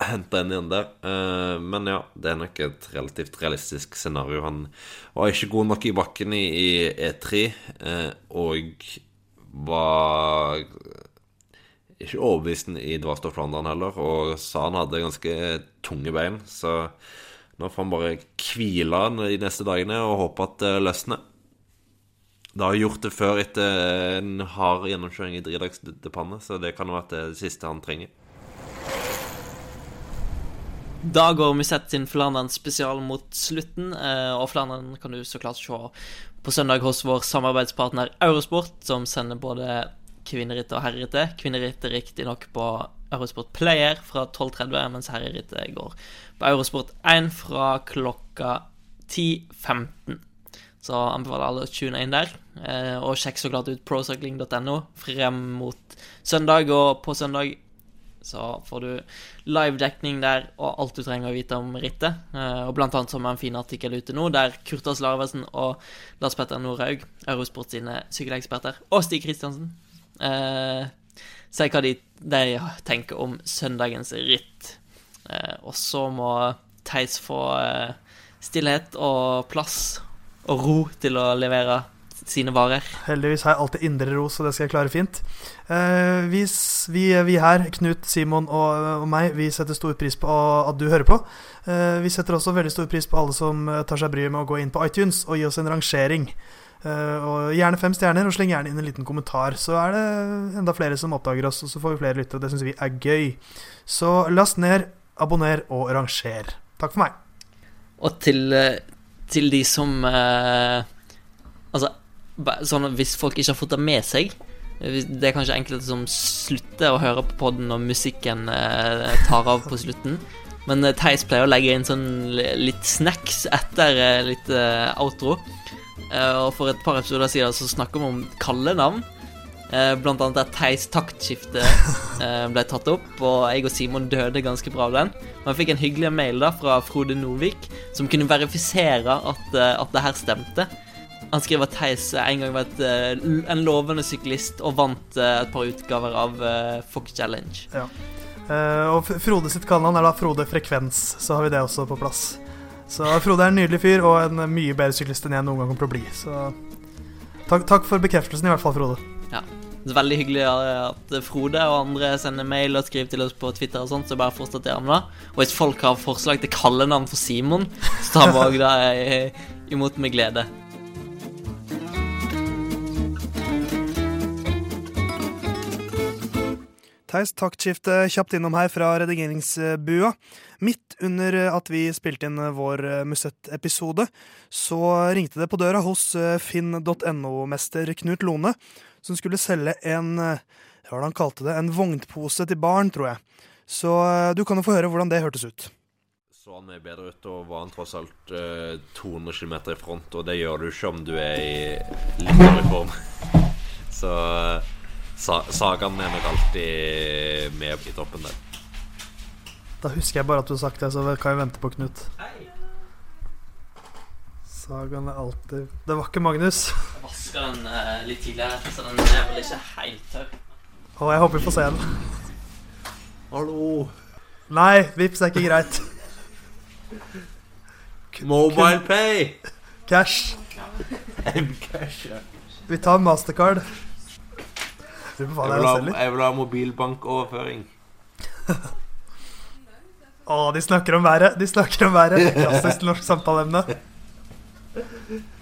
henta inn igjen der. Eh, men ja, det er nok et relativt realistisk scenario. Han var ikke god nok i bakken i, i E3, eh, og var ikke overbevist i Dvarstad Flandern heller, og sa han hadde ganske tunge bein. Så nå får han bare hvile de neste dagene og håpe at det løsner. Det har gjort det før etter en hard gjennomkjøring i Dridagspanne, så det kan ha vært det siste han trenger. Da går Musett sin Flandern spesial mot slutten, eh, og Flandern kan du så klart se på søndag hos vår samarbeidspartner Eurosport, som sender både kvinnerittet og herrerittet. Kvinnerittet riktignok på Eurosport Player fra 12.30, mens herrerittet går på Eurosport 1 fra klokka 10.15. Så anbefaler alle å tune inn der. Eh, og sjekk så klart ut procycling.no frem mot søndag, og på søndag så får du live-dekning der og alt du trenger å vite om rittet. Eh, og blant annet så er en fin artikkel ute nå der Kurtas Larvesen og Lars Petter Nordhaug, Eurosport sine sykkeleksperter, og Stig Kristiansen, eh, se hva de, de tenker om søndagens ritt. Eh, og så må Theis få eh, stillhet og plass og ro til å levere sine varer. Heldigvis har jeg alltid indre ro, så det skal jeg klare fint. Eh, vi, vi, vi her, Knut, Simon og, og meg, vi setter stor pris på at du hører på. Eh, vi setter også veldig stor pris på alle som eh, tar seg bryet med å gå inn på iTunes og gi oss en rangering. Eh, og Gjerne fem stjerner, og sleng gjerne inn en liten kommentar. Så er det enda flere som oppdager oss, og så får vi flere lyttere. Det syns vi er gøy. Så last ned, abonner og ranger. Takk for meg. Og til, eh, til de som eh, Altså, sånn hvis folk ikke har fått det med seg Det er kanskje enkelte som slutter å høre på podden når musikken eh, tar av på slutten. Men eh, Theis pleier å legge inn sånn litt snacks etter eh, litt eh, outro. Eh, og for et par episoder siden så snakker vi om kallenavn. Eh, blant annet at Theis taktskifte eh, ble tatt opp, og jeg og Simon døde ganske bra av den. Men jeg fikk en hyggelig mail da fra Frode Novik, som kunne verifisere at, at det her stemte. Han skriver at Theis en gang var et, en lovende syklist og vant et par utgaver av Fox Challenge. Ja. og Frode sitt kallenavn er da Frode Frekvens, så har vi det også på plass. Så Frode er en nydelig fyr og en mye bedre syklist enn jeg noen gang kommer til å bli. Så takk, takk for bekreftelsen, i hvert fall, Frode. Det er veldig hyggelig at Frode og andre sender mail og skriver til oss på Twitter og sånt, så bare fortsett gjerne med det. Og hvis folk har forslag til kallenavn for Simon, så tar vi òg det eh, imot med glede. Theis, taktskifte kjapt innom her fra redigeringsbua. Midt under at vi spilte inn vår Musett-episode, så ringte det på døra hos finn.no-mester Knut Lone, som skulle selge en hva var det han kalte det, en vognpose til barn, tror jeg. Så eh, du kan jo få høre hvordan det hørtes ut. Så han er bedre ut, og var han tross alt eh, 200 km i front, og det gjør du ikke om du er i litt dårlig form. Så eh, sa Sagaen er nok alltid med i toppen der. Da husker jeg bare at du har sagt det, så kan jeg vente på Knut. Sagaen er alltid Det var ikke Magnus. Jeg vaska den uh, litt tidligere, så den er vel ikke helt tørr. Og jeg håper vi får se den. Hallo! Nei, vips er ikke greit. Mobile Pay! Cash. M-cash. ja. Vi tar mastercard. Jeg vil ha, jeg vil ha mobilbankoverføring. Å, de snakker om været. De snakker om været. Klassisk norsk samtaleemne.